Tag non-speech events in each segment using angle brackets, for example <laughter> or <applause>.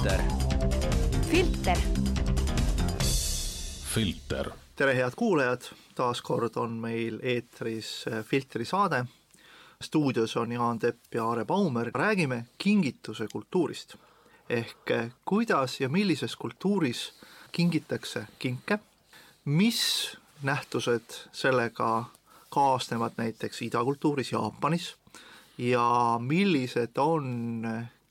filter. filter. filter. tere, head kuulajad, taas kord on meil eetris Filtri saade. stuudios on Jaan Tepp ja Aare Baumer, räägime kingituse kultuurist. ehk kuidas ja millises kultuuris kingitakse kinke, mis nähtused sellega kaasnevad näiteks idakultuuris Jaapanis ja millised on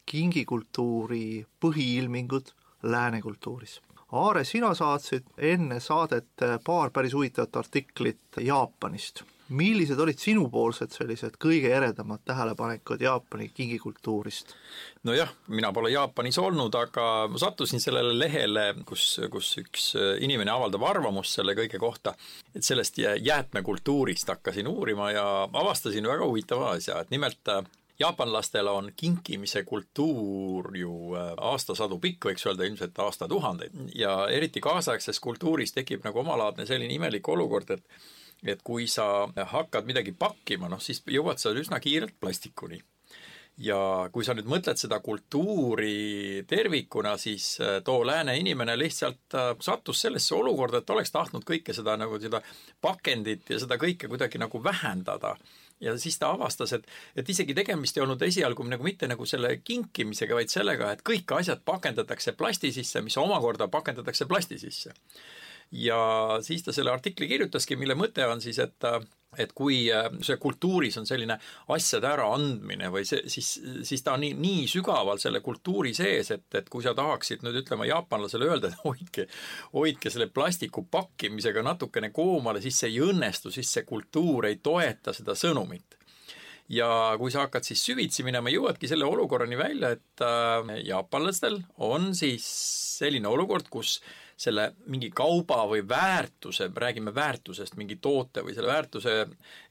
kingikultuuri põhiilmingud lääne kultuuris. Aare, sina saatsid enne saadet paar päris huvitavat artiklit Jaapanist. millised olid sinupoolsed sellised kõige eredamad tähelepanekud Jaapani kingikultuurist? nojah, mina pole Jaapanis olnud, aga ma sattusin sellele lehele, kus, kus üks inimene avaldab arvamust selle kõige kohta, et sellest jäätmekultuurist hakkasin uurima ja avastasin väga huvitava asja, et nimelt jaapanlastel on kinkimise kultuur ju aastasadu pikk, võiks öelda ilmselt aastatuhandeid ja eriti kaasaegses kultuuris tekib nagu omalaadne selline imelik olukord, et et kui sa hakkad midagi pakkima, noh siis jõuad sa üsna kiirelt plastikuni ja kui sa nüüd mõtled seda kultuuri tervikuna, siis too lääne inimene lihtsalt sattus sellesse olukorda, et oleks tahtnud kõike seda nagu seda pakendit ja seda kõike kuidagi nagu vähendada. Ja siis ta avastas, et, et isegi tegemist ei olnud esialgu nagu mitte nagu selle kinkimisega, vaid sellega, et kõik asjad pakendatakse plasti sisse, mis omakorda pakendatakse plasti sisse. Ja siis ta selle artikli kirjutaski, mille mõte on siis, et et kui see kultuuris on selline asjade äraandmine või see, siis, siis ta on nii, nii sügaval selle kultuuri sees, et, et kui sa tahaksid nüüd ütlema jaapanlasele öelda, et <laughs> hoidke, hoidke selle plastiku pakkimisega natukene koomale, siis see ei õnnestu, siis see kultuur ei toeta seda sõnumit. Ja kui sa hakkad siis süvitsi minema, jõuadki selle olukorrani välja, et äh, jaapanlastel on siis selline olukord, kus selle mingi kauba või väärtuse, räägime väärtusest, mingi toote või selle väärtuse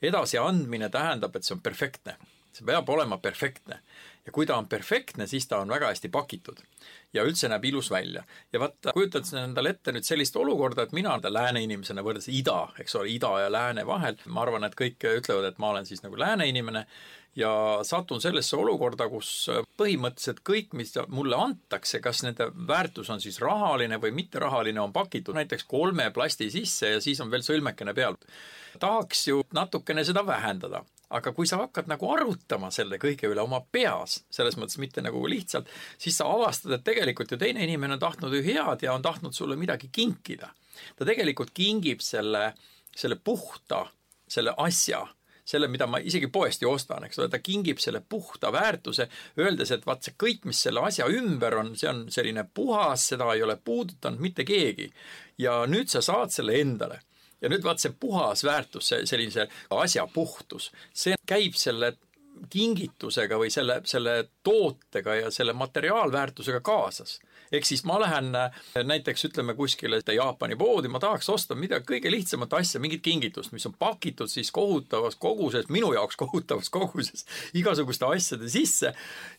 edasiandmine tähendab, et see on perfektne. see peab olema perfektne. Ja kui ta on perfektne, siis ta on väga hästi pakitud ja üldse näeb ilus välja. ja vaata, kujutad sa endale ette nüüd sellist olukorda, et mina lääne inimesena võrreldes ida, eks ole, ida ja lääne vahel, ma arvan, et kõik ütlevad, et ma olen siis nagu lääne inimene ja satun sellesse olukorda, kus põhimõtteliselt kõik, mis mulle antakse, kas nende väärtus on siis rahaline või mitterahaline, on pakitud näiteks kolme plasti sisse ja siis on veel sõlmekene peal. tahaks ju natukene seda vähendada aga kui sa hakkad nagu arutama selle kõige üle oma peas, selles mõttes mitte nagu lihtsalt, siis sa avastad, et tegelikult ju teine inimene on tahtnud ju head ja on tahtnud sulle midagi kinkida. ta tegelikult kingib selle, selle puhta, selle asja selle, mida ma isegi poest ju ostan, eks ole, ta kingib selle puhta väärtuse, öeldes, et vaat see kõik, mis selle asja ümber on, see on selline puhas, seda ei ole puudutanud mitte keegi. ja nüüd sa saad selle endale ja nüüd vaat see puhas väärtus, see sellise asja puhtus, see käib selle kingitusega või selle, selle tootega ja selle materiaalväärtusega kaasas ehk siis ma lähen äh, näiteks ütleme kuskile Jaapani poodi, ma tahaks osta midagi kõige lihtsamat asja, mingit kingitust, mis on pakitud siis kohutavas koguses, minu jaoks kohutavas koguses igasuguste asjade sisse.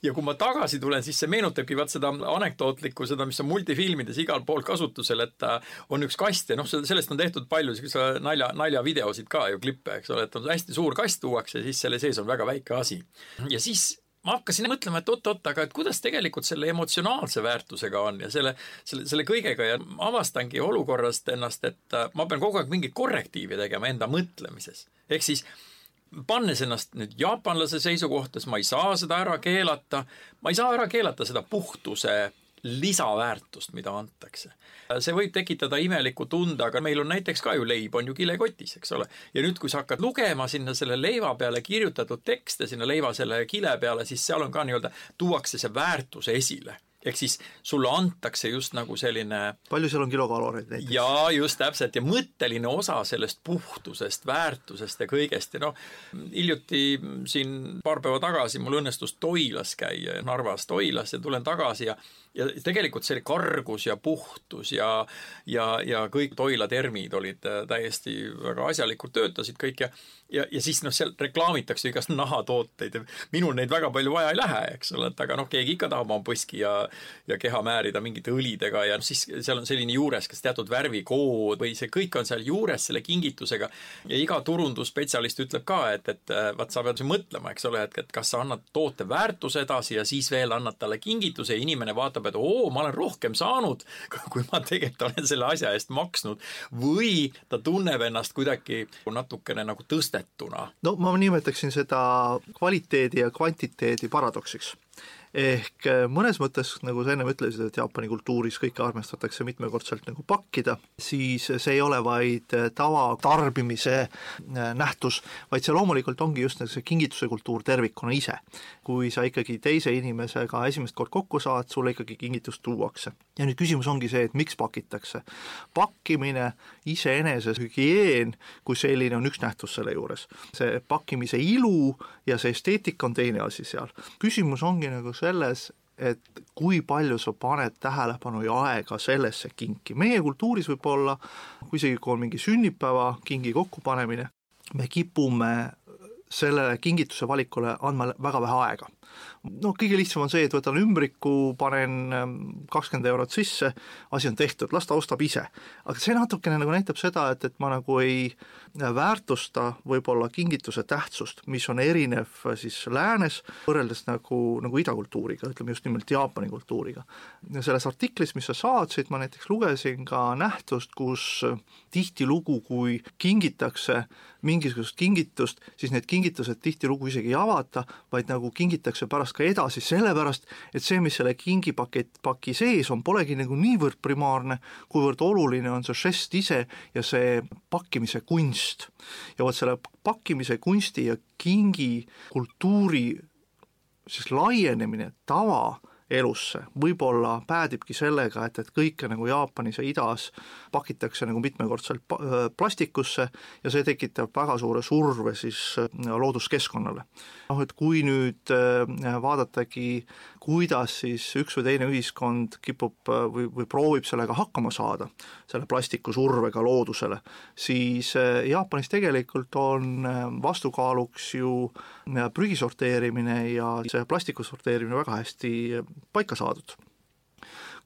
ja kui ma tagasi tulen, siis see meenutabki vaat seda anekdootlikku, seda, mis on multifilmides igal pool kasutusel, et äh, on üks kast ja noh, sellest on tehtud palju siukse nalja, naljavideosid ka ju, klippe, eks ole, et on hästi suur kast tuuakse siis selle sees on väga väike asi. ja siis ma hakkasin mõtlema, et oot-oot, aga et kuidas tegelikult selle emotsionaalse väärtusega on ja selle, selle, selle kõigega ja avastangi olukorrast ennast, et äh, ma pean kogu aeg mingit korrektiivi tegema enda mõtlemises. ehk siis pannes ennast nüüd jaapanlase seisukohta, siis ma ei saa seda ära keelata, ma ei saa ära keelata seda puhtuse lisaväärtust, mida antakse. see võib tekitada imeliku tunde, aga meil on näiteks ka ju leib on ju kilekotis, eks ole. ja nüüd, kui sa hakkad lugema sinna selle leiva peale kirjutatud tekste sinna leiva selle kile peale, siis seal on ka nii-öelda, tuuakse see väärtus esile ehk siis sulle antakse just nagu selline palju seal on kilokaloreid näiteks? jaa, just täpselt ja mõtteline osa sellest puhtusest, väärtusest ja kõigest ja noh, hiljuti siin paar päeva tagasi mul õnnestus Toilas käia, Narvas Toilas ja tulen tagasi ja ja tegelikult see kargus ja puhtus ja ja, ja kõik Toila termid olid äh, täiesti väga asjalikult töötasid kõik ja ja, ja siis noh, seal reklaamitakse igast nahatooteid ja minul neid väga palju vaja ei lähe, eks ole, et aga noh, keegi ikka tahab oma põski ja ja keha määrida mingite õlidega ja siis seal on selline juures kas teatud värvikood või see kõik on seal juures selle kingitusega ja iga turundusspetsialist ütleb ka, et, et vaat sa pead mõtlema, eks ole, et, et kas sa annad toote väärtuse edasi ja siis veel annad talle kingituse ja inimene vaatab, et oo, ma olen rohkem saanud, <laughs> kui ma tegelikult olen selle asja eest maksnud. või ta tunneb ennast kuidagi natukene nagu tõstetuna. no ma nimetaksin seda kvaliteedi ja kvantiteedi paradoksiks ehk äh, mõnes mõttes, nagu sa ennem ütlesid, et Jaapani kultuuris kõike armastatakse mitmekordselt nagu pakkida, siis see ei ole vaid äh, tavatarbimise äh, nähtus, vaid see loomulikult ongi just see kingituse kultuur tervikuna ise. kui sa ikkagi teise inimesega esimest kord kokku saad, sulle ikkagi kingitust tuuakse. ja nüüd küsimus ongi see, et miks pakitakse. pakkimine iseenesest, hügieen kui selline on üks nähtus selle juures. see pakkimise ilu ja see esteetika on teine asi seal. küsimus ongi nagu selles, et kui palju sa paned tähelepanu ja aega sellesse kinki. meie kultuuris võib-olla, kui isegi kui on mingi sünnipäeva kingi kokkupanemine, me kipume sellele kingituse valikule andma väga vähe aega noh, kõige lihtsam on see, et võtan ümbriku, panen ähm, kakskümmend eurot sisse, asi on tehtud, las ta ostab ise. aga see natukene nagu näitab seda, et, et ma nagu ei väärtusta võib-olla kingituse tähtsust, mis on erinev äh, siis läänes, võrreldes nagu, nagu idakultuuriga, ütleme just nimelt Jaapani kultuuriga. ja selles artiklis, mis sa saatsid, ma näiteks lugesin ka nähtust, kus tihtilugu, kui kingitakse mingisugust kingitust, siis need kingitused tihtilugu isegi ei avata, vaid nagu kingitakse pärast ka edasi, sellepärast et see, mis selle kingipakett, paki sees on, polegi nagu niivõrd primaarne, kuivõrd oluline on see žest ise ja see pakkimise kunst. ja vot selle pakkimise kunsti ja kingi kultuuri siis laienemine tava elusse, võib-olla päädibki sellega, et, et kõike nagu Jaapanis ja idas pakitakse nagu mitmekordselt plastikusse ja see tekitab väga suure surve siis looduskeskkonnale. noh, et kui nüüd vaadatagi, kuidas siis üks või teine ühiskond kipub või, või proovib sellega hakkama saada, selle plastikusurvega loodusele, siis Jaapanis tegelikult on vastukaaluks ju prügi sorteerimine ja see plastiku sorteerimine väga hästi paika saadud.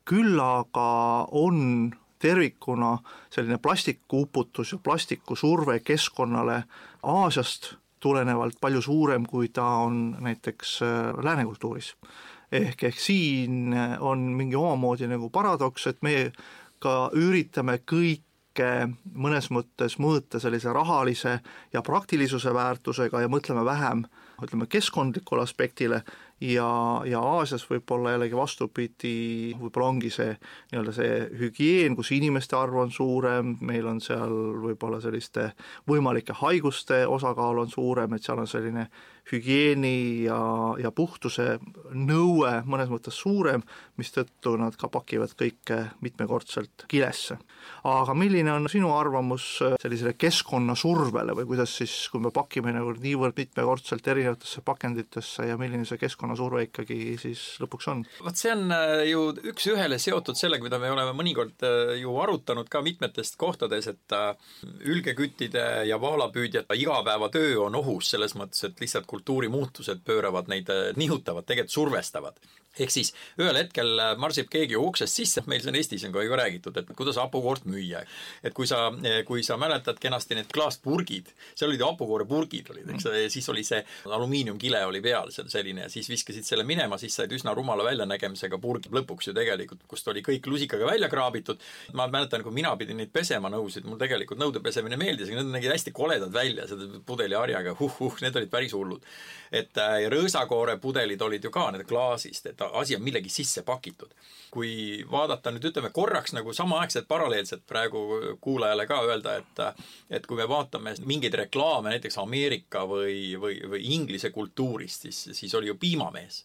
küll aga on tervikuna selline plastikuuputus ja plastikusurve keskkonnale Aasiast tulenevalt palju suurem, kui ta on näiteks lääne kultuuris. Ehk, ehk siin on mingi omamoodi nagu paradoks, et meie ka üritame kõike mõnes mõttes mõõta sellise rahalise ja praktilisuse väärtusega ja mõtleme vähem ütleme, keskkondlikule aspektile. Ja, ja Aasias võib-olla jällegi vastupidi, võib-olla ongi see nii-öelda see hügieen, kus inimeste arv on suurem, meil on seal võib-olla selliste võimalike haiguste osakaal on suurem, et seal on selline hügieeni ja, ja puhtuse nõue mõnes mõttes suurem, mistõttu nad ka pakivad kõike mitmekordselt kilesse. aga milline on sinu arvamus sellisele keskkonnasurvele või kuidas siis, kui me pakime nagu niivõrd mitmekordselt erinevatesse pakenditesse ja milline see keskkonnasurve ikkagi siis lõpuks on? vot see on äh, ju üks-ühele seotud sellega, mida me oleme mõnikord äh, ju arutanud ka mitmetest kohtades, et äh, ülgeküttide ja vaalapüüdjate igapäevatöö on ohus selles mõttes, et lihtsalt kultuurimuutused pööravad neid, äh, nihutavad, tegelikult survestavad ehk siis ühel hetkel äh, marsib keegi uksest sisse, meil siin Eestis on ka ju räägitud, et kuidas hapukoort müüa. et kui sa, äh, kui sa mäletad kenasti need klaaspurgid, seal olid ju hapukoorepurgid olid, eks ole, ja siis oli see alumiiniumkile oli peal seal selline ja siis viskasid selle minema, siis said üsna rumala väljanägemisega purg lõpuks ju tegelikult, kust oli kõik lusikaga välja kraabitud. ma mäletan, kui mina pidin neid pesema nõusid, mul tegelikult nõude pesemine meeldis, aga need nägid hästi koledad välja, selle pudeliharjaga, huh-huh, need olid päris hullud. et äh, ja rõõsakoore pudelid olid ju ka need klaasist, et asi on millegi sisse pakitud. kui vaadata nüüd ütleme korraks nagu samaaegselt paralleelselt praegu kuulajale ka öelda, et et kui me vaatame mingeid reklaame näiteks Ameerika või, või, või Inglise kultuurist, siis, siis oli ju piimamees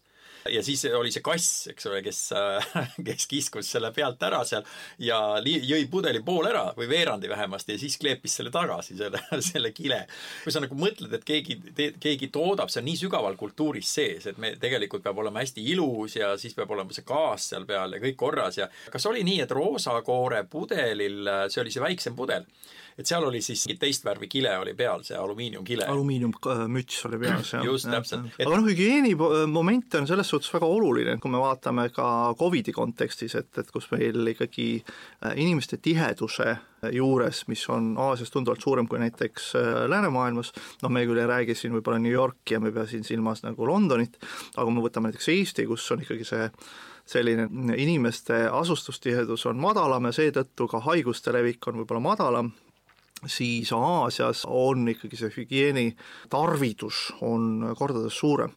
ja siis oli see kass, eks ole, kes, <laughs> kes kiskus selle pealt ära seal ja jõi pudeli pool ära või veerandi vähemasti ja siis kleepis selle tagasi, selle, <laughs> selle kile. kui sa nagu mõtled, et keegi, keegi toodab, see on nii sügaval kultuuris sees, et me tegelikult peab olema hästi ilus ja siis peab olema see gaas seal peal ja kõik korras ja kas oli nii, et roosakoore pudelil, see oli see väiksem pudel et seal oli siis teist värvi kile oli peal, see alumiiniumkile. alumiiniummüts oli peas, jah. just, täpselt. aga noh, hügieeni moment on selles suhtes väga oluline, kui me vaatame ka Covidi kontekstis, et, et kus meil ikkagi äh, inimeste tiheduse juures, mis on Aasias tunduvalt suurem kui näiteks äh, läänemaailmas, noh, me küll ei räägi siin võib-olla New Yorki ja me ei pea siin silmas nagu Londonit, aga kui me võtame näiteks Eesti, kus on ikkagi see selline inimeste asustustihedus on madalam ja seetõttu ka haiguste levik on võib-olla madalam, siis Aasias on ikkagi see hügieeni tarvidus on kordades suurem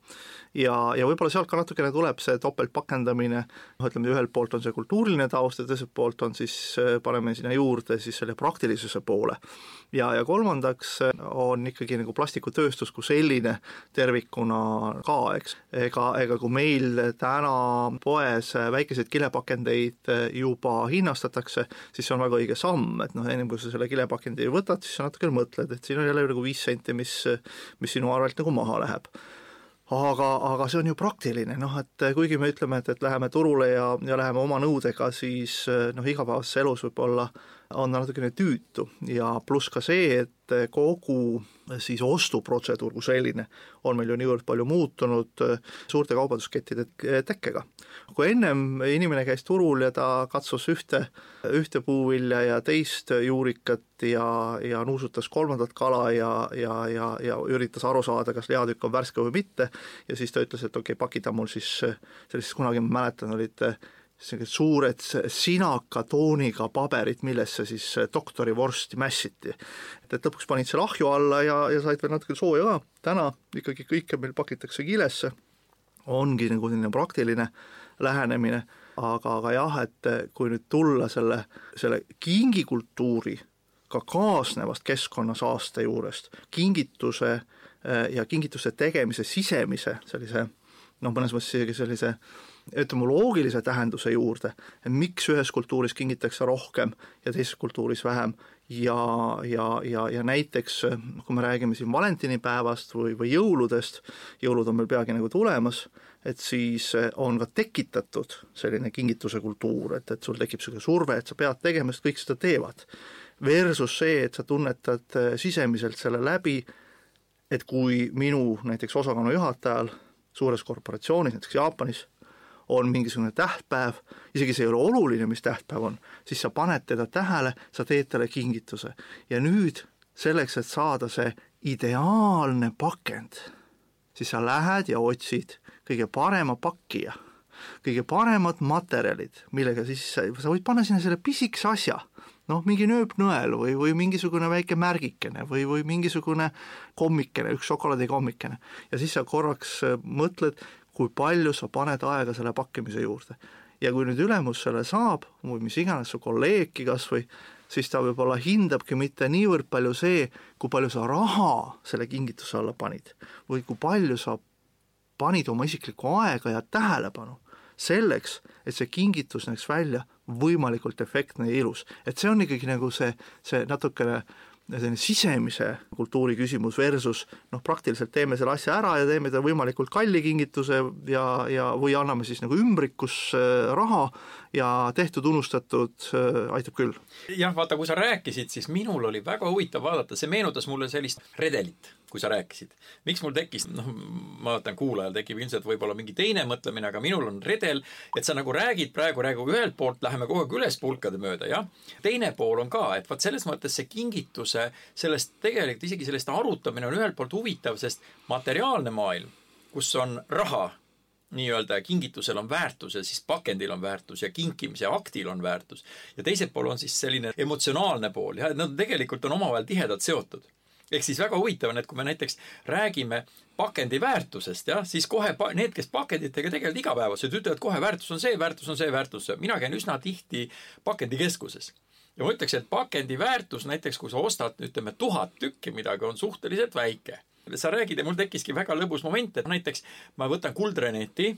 ja, ja võib-olla sealt ka natukene tuleb see topeltpakendamine, noh ütleme, ühelt poolt on see kultuuriline taust ja teiselt poolt on siis, paneme sinna juurde siis selle praktilisuse poole. ja, ja kolmandaks on ikkagi nagu plastikutööstus kui selline tervikuna ka, eks, ega, ega kui meil täna poes väikeseid kilepakendeid juba hinnastatakse, siis see on väga õige samm, et noh, ennem kui sa selle kilepakendi võtad, siis sa natukene mõtled, et siin on jälle nagu viis senti, mis, mis sinu arvelt nagu maha läheb aga, aga see on ju praktiline, noh et kuigi me ütleme, et, et läheme turule ja, ja läheme oma nõudega, siis noh, igapäevases elus võib-olla on natukene tüütu ja pluss ka see, et kogu siis ostuprotseduur kui selline on meil ju niivõrd palju muutunud suurte kaubanduskettide tekkega. kui ennem inimene käis turul ja ta katsus ühte, ühte puuvilja ja teist juurikat ja, ja nuusutas kolmandat kala ja, ja, ja, ja üritas aru saada, kas lihatükk on värske või mitte, ja siis ta ütles, et okei okay,, pakida mul siis, sellist kunagi ma mäletan, olid suured sinaka tooniga paberid, millesse siis doktorivorsti mässiti. et, et lõpuks panid selle ahju alla ja, ja said veel natuke sooja ka, täna ikkagi kõike meil pakitakse kilesse, ongi nagu selline praktiline lähenemine, aga, aga jah, et kui nüüd tulla selle, selle kingikultuuri ka kaasnevast keskkonnasaaste juurest, kingituse ja kingituse tegemise sisemise sellise noh, mõnes mõttes isegi sellise etümoloogilise tähenduse juurde, miks ühes kultuuris kingitakse rohkem ja teises kultuuris vähem ja, ja, ja, ja näiteks kui me räägime siin valentinipäevast või, või jõuludest, jõulud on meil peagi nagu tulemas, et siis on ka tekitatud selline kingituse kultuur, et, et sul tekib niisugune surve, et sa pead tegema, sest kõik seda teevad. Versus see, et sa tunnetad sisemiselt selle läbi, et kui minu näiteks osakonna juhatajal suures korporatsioonis, näiteks Jaapanis, on mingisugune tähtpäev, isegi see ei ole oluline, mis tähtpäev on, siis sa paned teda tähele, sa teed talle kingituse. ja nüüd selleks, et saada see ideaalne pakend, siis sa lähed ja otsid kõige parema pakkija, kõige paremad materjalid, millega siis sa, sa võid panna sinna selle pisikese asja, noh, mingi nööpnõel või, või mingisugune väike märgikene või, või mingisugune kommikene, üks šokolaadikommikene. ja siis sa korraks mõtled, kui palju sa paned aega selle pakkimise juurde. ja kui nüüd ülemus selle saab, või mis iganes su kolleegki kas või, siis ta võib-olla hindabki mitte niivõrd palju see, kui palju sa raha selle kingituse alla panid või kui palju sa panid oma isiklikku aega ja tähelepanu selleks, et see kingitus näeks välja võimalikult efektne ja ilus. et see on ikkagi nagu see, see natukene selline sisemise kultuuri küsimus versus noh, praktiliselt teeme selle asja ära ja teeme ta võimalikult kalli kingituse ja, ja või anname siis nagu ümbrikus äh, raha ja tehtud-unustatud äh, aitab küll. jah, vaata, kui sa rääkisid, siis minul oli väga huvitav vaadata, see meenutas mulle sellist redelit kui sa rääkisid. miks mul tekkis, noh, ma vaatan, kuulajal tekib ilmselt võib-olla mingi teine mõtlemine, aga minul on redel, et sa nagu räägid praegu, räägu ühelt poolt läheme kogu aeg üles pulkade mööda, jah. teine pool on ka, et vot selles mõttes see kingituse, sellest tegelikult isegi sellest arutamine on ühelt poolt huvitav, sest materiaalne maailm, kus on raha nii-öelda kingitusel on väärtus ja siis pakendil on väärtus ja kinkimise aktil on väärtus. ja teiselt pool on siis selline emotsionaalne pool ja nad tegelikult on omavahel tihedalt seotud ehk siis väga huvitav on, et kui me näiteks räägime pakendi väärtusest, jah, siis kohe pa-, need, kes pakenditega tegelevad igapäevaselt, ütlevad kohe, väärtus on see, väärtus on see, väärtus see. mina käin üsna tihti pakendikeskuses. ja ma ütleks, et pakendi väärtus näiteks, kui sa ostad, ütleme, tuhat tükki midagi, on suhteliselt väike. Sa räägid ja mul tekkiski väga lõbus moment, et näiteks ma võtan kuldreneti,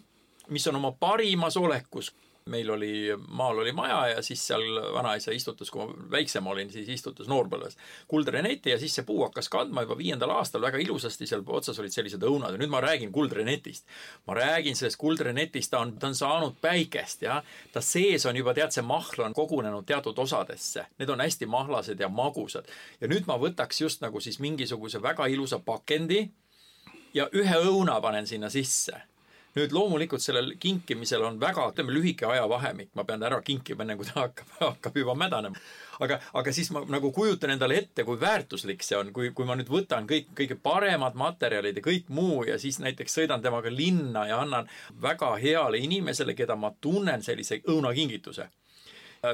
mis on oma parimas olekus meil oli, maal oli maja ja siis seal vanaisa istutas, kui ma väiksem olin, siis istutas noorbõlves kuldreneti ja siis see puu hakkas kandma juba viiendal aastal väga ilusasti, seal otsas olid sellised õunad ja nüüd ma räägin kuldrenetist. ma räägin sellest kuldrenetist, ta on, ta on saanud päikest ja ta sees on juba, tead, see mahl on kogunenud teatud osadesse, need on hästi mahlased ja magusad. ja nüüd ma võtaks just nagu siis mingisuguse väga ilusa pakendi ja ühe õuna panen sinna sisse nüüd loomulikult sellel kinkimisel on väga, ütleme, lühike ajavahemik, ma pean ära kinkima, enne kui ta hakkab, <laughs> hakkab juba mädanema. aga, aga siis ma nagu kujutan endale ette, kui väärtuslik see on, kui, kui ma nüüd võtan kõik, kõige paremad materjalid ja kõik muu ja siis näiteks sõidan temaga linna ja annan väga heale inimesele, keda ma tunnen, sellise õunakingituse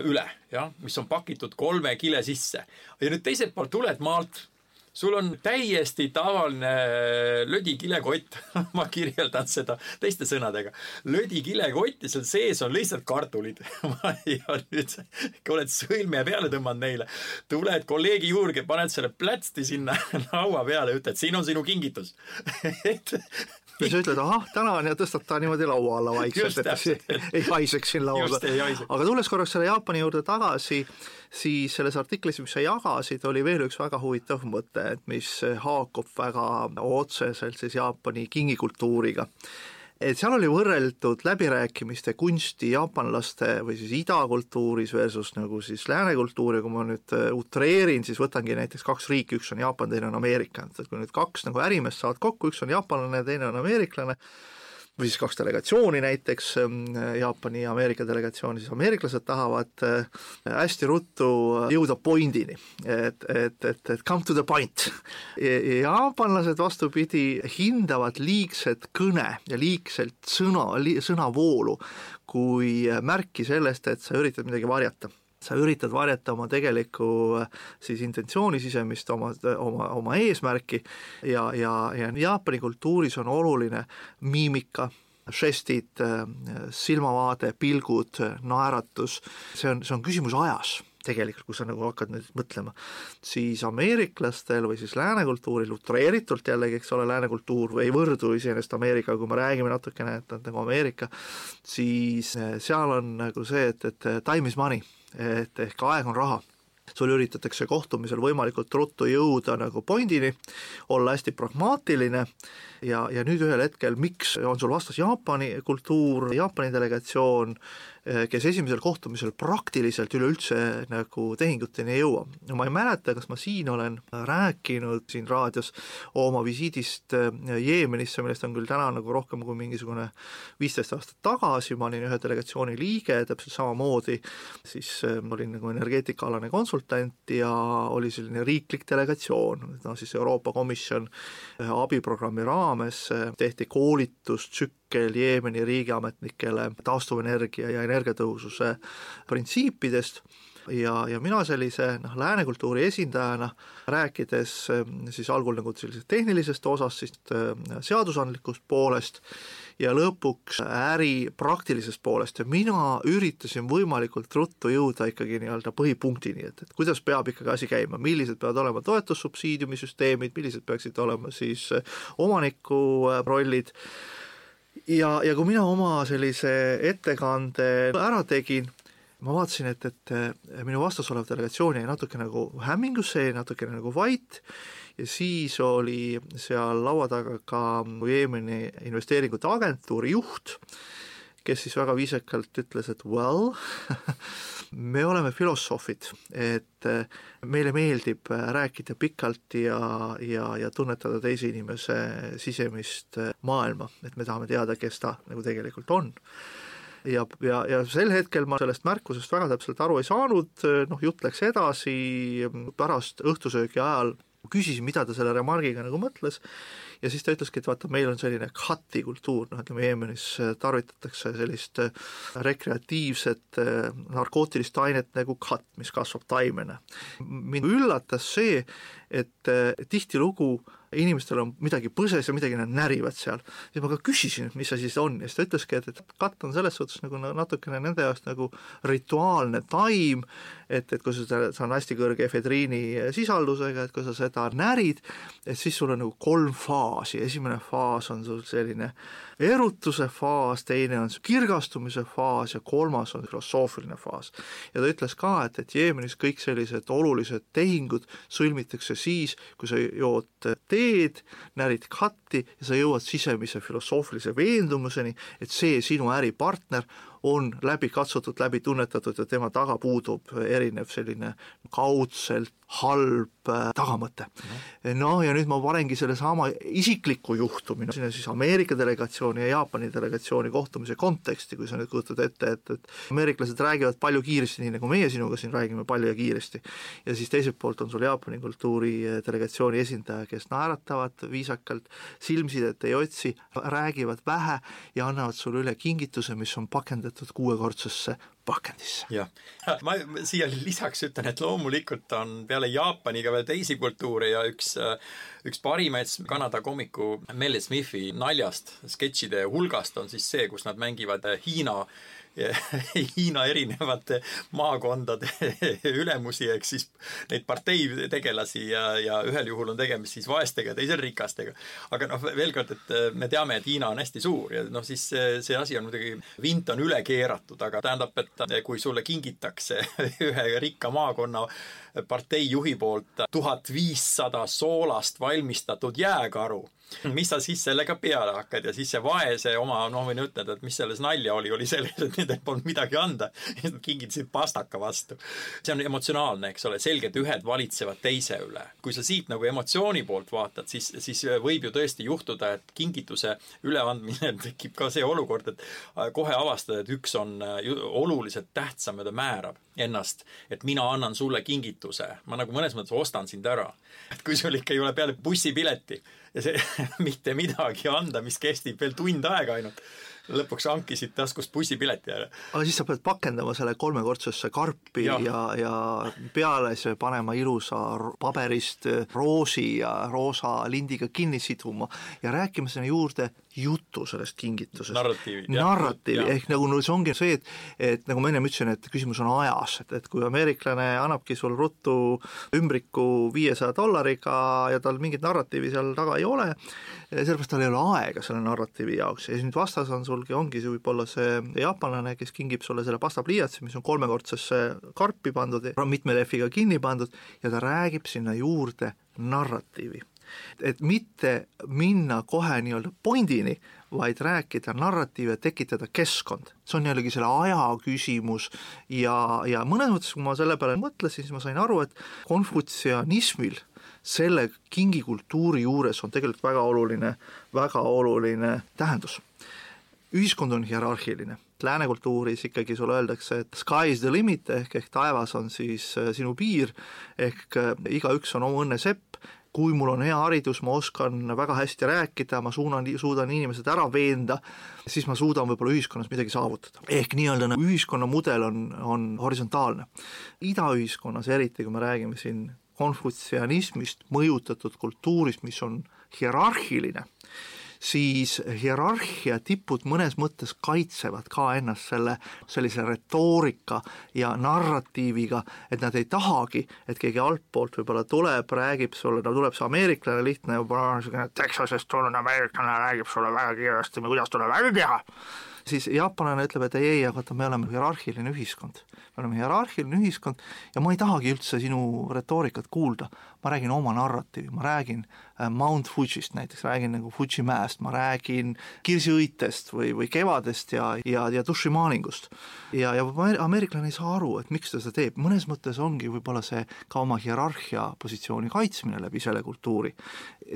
üle, jah, mis on pakitud kolme kile sisse. ja nüüd teiselt poolt tuled maalt sul on täiesti tavaline lödikilekott <laughs> ma kirjeldan seda teiste sõnadega. lödikilekott ja seal sees on lihtsalt kartulid. <laughs> Ja nüüd oled sõlme peale tõmmanud neile, tuled kolleegi juurde, paned selle plätsti sinna <laughs> laua peale, ütled, siin on sinu kingitus. Et ja sa ütled, ahah, tänan ja tõstad ta niimoodi laua alla vaikselt, et ei, ei haiseks siin laua peal. aga tulles korraks selle Jaapani juurde tagasi, siis selles artiklis, mis sa jagasid, oli veel üks väga huvitav mõte, et mis haakub väga otseselt siis Jaapani kingikultuuriga et seal oli võrreldud läbirääkimiste kunsti jaapanlaste või siis idakultuuris versus nagu siis lääne kultuuri, kui ma nüüd äh, utreerin, siis võtangi näiteks kaks riiki, üks on Jaapan, teine on Ameerika, et kui nüüd kaks nagu ärimeest saavad kokku, üks on jaapanlane, teine on ameeriklane, või siis kaks delegatsiooni näiteks, ähm, Jaapani ja Ameerika delegatsiooni, siis ameeriklased tahavad äh, hästi ruttu jõuda pointini, et, et, et, et come to the point. jaapanlased vastupidi hindavad liigset kõne ja liigselt sõna, sõnavoolu kui märki sellest, et sa üritad midagi varjata sa üritad varjata oma tegelikku siis intentsiooni sisemist, oma, oma, oma eesmärki ja, ja, ja Jaapani kultuuris on oluline miimika, žestid, silmavaade, pilgud, naeratus, see on, see on küsimus ajas tegelikult, kui sa nagu hakkad nüüd mõtlema, siis ameeriklastel või siis lääne kultuuril, utreeritult jällegi, eks ole, lääne kultuur ei võrdu iseenesest Ameerikaga, kui me räägime natukene, et on nagu Ameerika, siis seal on nagu see, et, et time is money et ehk aeg on raha. Sul üritatakse kohtumisel võimalikult ruttu jõuda nagu pointini, olla hästi pragmaatiline ja, ja nüüd ühel hetkel, miks on sul vastas Jaapani kultuur, Jaapani delegatsioon, kes esimesel kohtumisel praktiliselt üleüldse nagu tehinguteni ei jõua. ma ei mäleta, kas ma siin olen rääkinud siin raadios oma visiidist eh, Jeemenisse, millest on küll täna nagu rohkem kui mingisugune viisteist aastat tagasi, ma olin ühe delegatsiooni liige, täpselt samamoodi siis ma olin nagu energeetikaalane konsultant ja oli selline riiklik delegatsioon, no siis Euroopa Komisjon abiprogrammi raames tehti koolitustsükkel artikkel Jeemeni riigiametnikele taastuvenergia ja energiatõhususe printsiipidest. Ja, ja mina sellise noh, lääne kultuuri esindajana rääkides siis algul nagu sellisest tehnilisest osast, siis äh, seadusandlikust poolest ja lõpuks äri praktilisest poolest. Ja mina üritasin võimalikult ruttu jõuda ikkagi nii-öelda põhipunktini, et, et kuidas peab ikkagi asi käima, millised peavad olema toetussubsiidiumisüsteemid, millised peaksid olema siis omaniku äh, rollid ja, ja kui mina oma sellise ettekande ära tegin, ma vaatasin, et, et minu vastas olev delegatsioon jäi natuke nagu hämmingusse, jäi natukene nagu vait. Ja siis oli seal laua taga ka Jeemeni investeeringute agentuuri juht, kes siis väga viisakalt ütles, et well <laughs> me oleme filosoofid, et eh, meile meeldib eh, rääkida pikalt ja, ja, ja tunnetada teise inimese sisemist eh, maailma, et me tahame teada, kes ta nagu tegelikult on. Ja, ja, ja sel hetkel ma sellest märkusest väga täpselt aru ei saanud, noh, jutt läks edasi, pärast õhtusöögi ajal küsisin, mida ta selle remargiga nagu mõtles ja siis ta ütleski, et vaata, meil on selline khati kultuur, noh ütleme Jeemenis äh, tarvitatakse sellist äh, rekreatiivset äh, narkootilist ainet nagu khat, mis kasvab taimena. mind üllatas see, et tihtilugu inimestel on midagi põses ja midagi nad närivad seal. siis ma ka küsisin, et mis see on ja siis ta ütleski, et, et katt on selles suhtes nagu natukene nende jaoks nagu rituaalne taim, et, et kui sa seda, see on hästi kõrge efedriini sisaldusega, et kui sa seda närid, et siis sul on nagu kolm faasi, esimene faas on sul selline erutuse faas, teine on kirgastumise faas ja kolmas on filosoofiline faas. ja ta ütles ka, et, et Jeemenis kõik sellised olulised tehingud sõlmitakse siis, kui sa jood teed, närid katti ja sa jõuad sisemise filosoofilise veendumuseni, et see sinu äripartner on läbi katsutud, läbi tunnetatud ja tema taga puudub erinev selline kaudselt halb äh, tagamõte. noh, ja nüüd ma panengi sellesama isikliku juhtumi sinna siis Ameerika delegatsiooni ja Jaapani delegatsiooni kohtumise konteksti, kui sa nüüd kujutad ette, et, et ameeriklased räägivad palju kiiresti, nii nagu meie sinuga siin räägime palju ja kiiresti. ja siis teiselt poolt on sul Jaapani kultuuri äh, delegatsiooni esindaja, kes naeratavad viisakalt, silmsidet ei otsi, räägivad vähe ja annavad sulle üle kingituse, mis on pakendatud kuuekordsesse pakendisse. jah, ma siia lisaks ütlen, et loomulikult on peale Jaapani ka veel teisi kultuure ja üks üks parimaid Kanada komiku Mel Smithi naljast sketšide hulgast on siis see, kus nad mängivad Hiina <laughs> Hiina erinevate maakondade <laughs> ülemusi, ehk siis neid parteitegelasi ja, ja ühel juhul on tegemist siis vaestega, teisel rikastega. aga noh, veel kord, et äh, me teame, et Hiina on hästi suur ja noh, siis see, see asi on muidugi, vint on üle keeratud, aga tähendab, et kui sulle kingitakse <laughs> ühe rikka maakonna parteijuhi poolt tuhat viissada soolast valmistatud jääkaru <laughs> mis sa siis sellega peale hakkad ja siis see vaese oma, noh, võin ütelda, et mis selles nalja oli, oli selles, et nendel polnud midagi anda. <laughs> Nad kingitasid pastaka vastu. see on emotsionaalne, eks ole, selgelt ühed valitsevad teise üle. kui sa siit nagu emotsiooni poolt vaatad, siis, siis võib ju tõesti juhtuda, et kingituse üleandmine <laughs> tekib ka see olukord, et kohe avastad, et üks on oluliselt tähtsam ja ta määrab ennast, et mina annan sulle kingituse. ma nagu mõnes mõttes ostan sind ära. et kui sul ikka ei ole peale bussipileti ja see <laughs> mitte midagi anda, mis kestib veel tund aega ainult lõpuks hankisid taskust bussipileti ära. aga siis sa pead pakendama selle kolmekordsesse karpi ja, ja, ja peale see panema ilusa paberist roosi ja roosa lindiga kinni siduma ja rääkima sinna juurde jutu sellest kingitusest. narratiivi. narratiivi, ehk nagu no see ongi see, et, et nagu ma ennem ütlesin, et küsimus on ajas, et, et kui ameeriklane annabki sul ruttu ümbriku viiesaja dollariga ja tal mingit narratiivi seal taga ei ole, sellepärast tal ei ole aega selle narratiivi jaoks ja siis nüüd vastas on sulgi, ongi see võib-olla see jaapanlane, kes kingib sulle selle pastapliiatsi, mis on kolmekordsesse karpi pandud mitme lehviga kinni pandud ja ta räägib sinna juurde narratiivi et mitte minna kohe nii-öelda pointini, vaid rääkida narratiive, tekitada keskkond. see on jällegi selle aja küsimus ja, ja mõnes mõttes, kui ma selle peale mõtlesin, siis ma sain aru, et konfutsianismil selle kingikultuuri juures on tegelikult väga oluline, väga oluline tähendus. Ühiskond on hierarhiline lääne kultuuris ikkagi sulle öeldakse, et sky is the limit ehk, ehk taevas on siis äh, sinu piir, ehk äh, igaüks on oma õnne sepp kui mul on hea haridus, ma oskan väga hästi rääkida, ma suunan, suudan inimesed ära veenda, siis ma suudan võib-olla ühiskonnas midagi saavutada. ehk nii-öelda nagu ühiskonnamudel on, on horisontaalne. idaühiskonnas eriti, kui me räägime siin konfutsianismist mõjutatud kultuurist, mis on hierarhiline, siis hierarhia tipud mõnes mõttes kaitsevad ka ennast selle sellise retoorika ja narratiiviga, et nad ei tahagi, et keegi altpoolt võib-olla tuleb, räägib sulle, no tuleb see ameeriklane lihtne, võib-olla niisugune Texasest tulnud ameeriklane räägib sulle väga kiiresti, kuidas tuleb ära teha siis jaapanlane ütleb, et ei, ei, vaata, me oleme hierarhiline ühiskond. me oleme hierarhiline ühiskond ja ma ei tahagi üldse sinu retoorikat kuulda, ma räägin oma narratiivi, ma räägin Mount Fuji'st näiteks, räägin nagu Fuji mäest, ma räägin kirsiõitest või, või kevadest ja, ja, ja dušimaalingust. ja, ja ameeriklane ei saa aru, et miks ta seda teeb, mõnes mõttes ongi võib-olla see ka oma hierarhia positsiooni kaitsmine läbi selle kultuuri.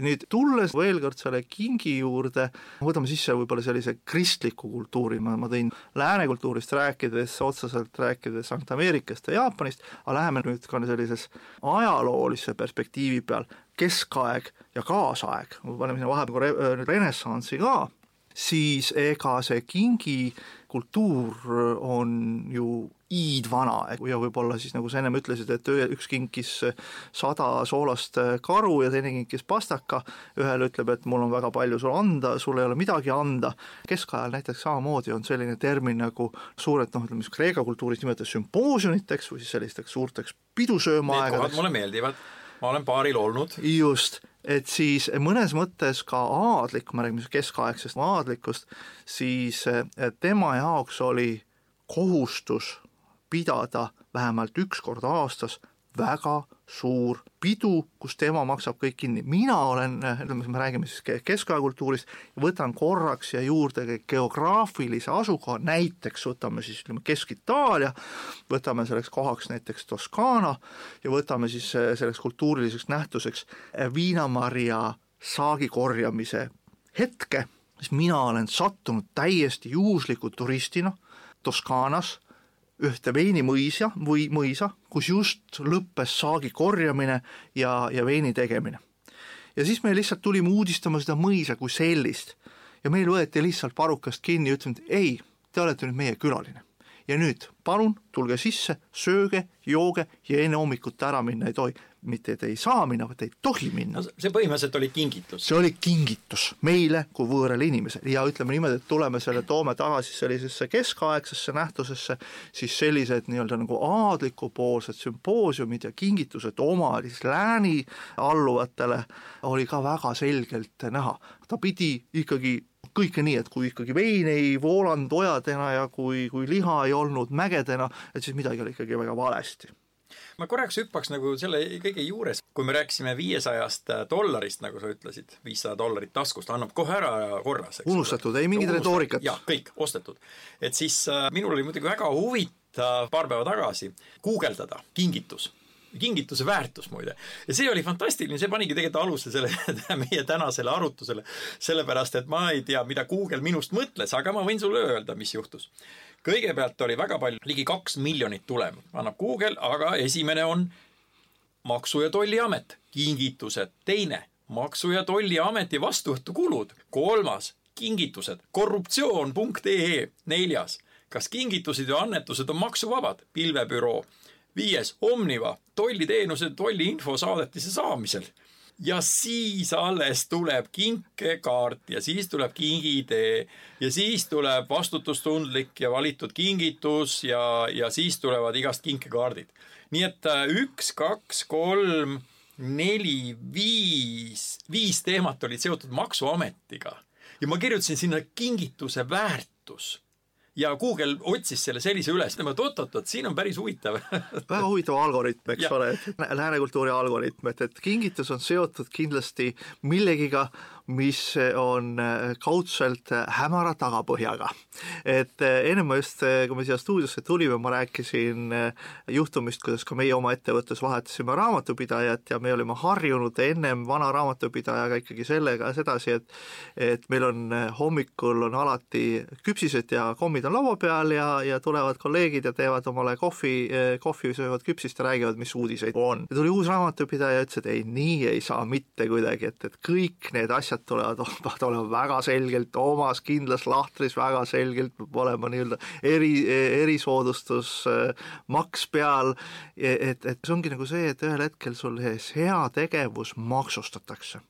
nüüd tulles veel kord selle kingi juurde, võtame sisse võib-olla sellise kristliku kultuuri, ma, ma tõin lääne kultuurist rääkides, otseselt rääkides Sankt-Ameerikast ja Jaapanist, aga läheme nüüd ka sellises ajaloolise perspektiivi peal keskaeg ja kaasaeg, paneme sinna vahepeal re renessansi ka, siis ega see kingikultuur on ju iidvana. Ja võib-olla siis nagu sa ennem ütlesid, et üks kinkis sada soolast karu ja teine kinkis pastaka, ühele ütleb, et mul on väga palju sulle anda, sul ei ole midagi anda. keskajal näiteks samamoodi on selline termin nagu suured noh, ütleme siis Kreeka kultuuris nimetada sümpoosiumiteks või siis sellisteks suurteks pidusöömaaegadeks. mulle meeldivad ma olen baaril olnud. just, et siis mõnes mõttes ka aadlik, kui me räägime keskaegsest aadlikust, siis tema jaoks oli kohustus pidada vähemalt üks kord aastas väga suur pidu, kus tema maksab kõik kinni. mina olen, ütleme, me räägime siis keskaja kultuurist, võtan korraks siia juurde geograafilise asukoha, näiteks võtame siis ütleme Kesk-Itaalia, võtame selleks kohaks näiteks Toskaana ja võtame siis selleks kultuuriliseks nähtuseks viinamarja saagi korjamise hetke, siis mina olen sattunud täiesti juhusliku turistina Toskaanas ühte veinimõisa või mõisa, kus just lõppes saagi korjamine ja, ja veini tegemine. ja siis me lihtsalt tulime uudistama seda mõisa kui sellist ja meil võeti lihtsalt varrukast kinni ja ütlesime, et ei, te olete nüüd meie külaline ja nüüd palun tulge sisse, sööge, jooge ja enne hommikut ära minna ei tohi. mitte et ei saa minna, vaid ei tohi minna no,. see põhimõtteliselt oli kingitus. see oli kingitus meile kui võõrale inimesele ja ütleme niimoodi, et tuleme selle, toome tagasi sellisesse keskaegsesse nähtusesse, siis sellised nii-öelda nagu aadlikupoolsed sümpoosiumid ja kingitused oma siis lääni alluvatele oli ka väga selgelt näha. ta pidi ikkagi kõike nii, et kui ikkagi vein ei voolanud ojadena ja kui, kui liha ei olnud mägedena, et siis midagi oli ikkagi väga valesti ma korraks hüppaks nagu selle kõige juures, kui me rääkisime viiesajast dollarist, nagu sa ütlesid, viissada dollarit taskust, annab kohe ära korras. unustatud, ei mingit retoorikat. jah, kõik ostetud. et siis äh, minul oli muidugi väga huvitav paar päeva tagasi guugeldada kingitus kingituse väärtus muide. ja see oli fantastiline, see panigi tegelikult aluse selle <laughs> meie tänasele arutusele, sellepärast et ma ei tea, mida Google minust mõtles, aga ma võin sulle öelda, mis juhtus. kõigepealt oli väga palju, ligi kaks miljonit tulema annab Google, aga esimene on Maksu- ja Tolliamet, kingitused, teine Maksu- ja Tolliameti vastuvõtukulud, kolmas kingitused, korruptsioon.ee, neljas kas kingitused ja annetused on maksuvabad, pilvebüroo viies, Omniva, tolliteenused, tolliinfo saadetise saamisel. ja siis alles tuleb kinkekaart ja siis tuleb kingitee ja siis tuleb vastutustundlik ja valitud kingitus ja, ja siis tulevad igast kinkekaardid. nii et äh, üks, kaks, kolm, neli, viis, viis teemat olid seotud Maksuametiga ja ma kirjutasin sinna kingituse väärtus ja Google otsis selle sellise üles, tema et oot-oot-oot, siin on päris huvitav. <laughs> Väga huvitav algoritm, eks ole, et lääne kultuuri algoritm, et, et kingitus on seotud kindlasti millegiga, mis on äh, kaudselt äh, hämara tagapõhjaga. et äh, ennem ma just, kui me siia stuudiosse tulime, ma rääkisin juhtumist, kuidas ka meie oma ettevõttes vahetasime raamatupidajat ja me olime harjunud ennem vana raamatupidajaga ikkagi sellega sedasi, et et meil on hommikul on alati küpsised ja kommid on laua peal ja, ja tulevad kolleegid ja teevad omale kohvi, kohvi, söövad küpsist ja räägivad, mis uudiseid on. ja tuli uus raamatupidaja ja ütles, et ei, nii ei saa mitte kuidagi, et, et kõik need asjad asjad tulevad, <laughs> peavad olema väga selgelt omas kindlas lahtris, väga selgelt peab olema nii-öelda eri, erisoodustus, maks peal, et, et see ongi nagu see, et ühel hetkel sul heategevus maksustatakse.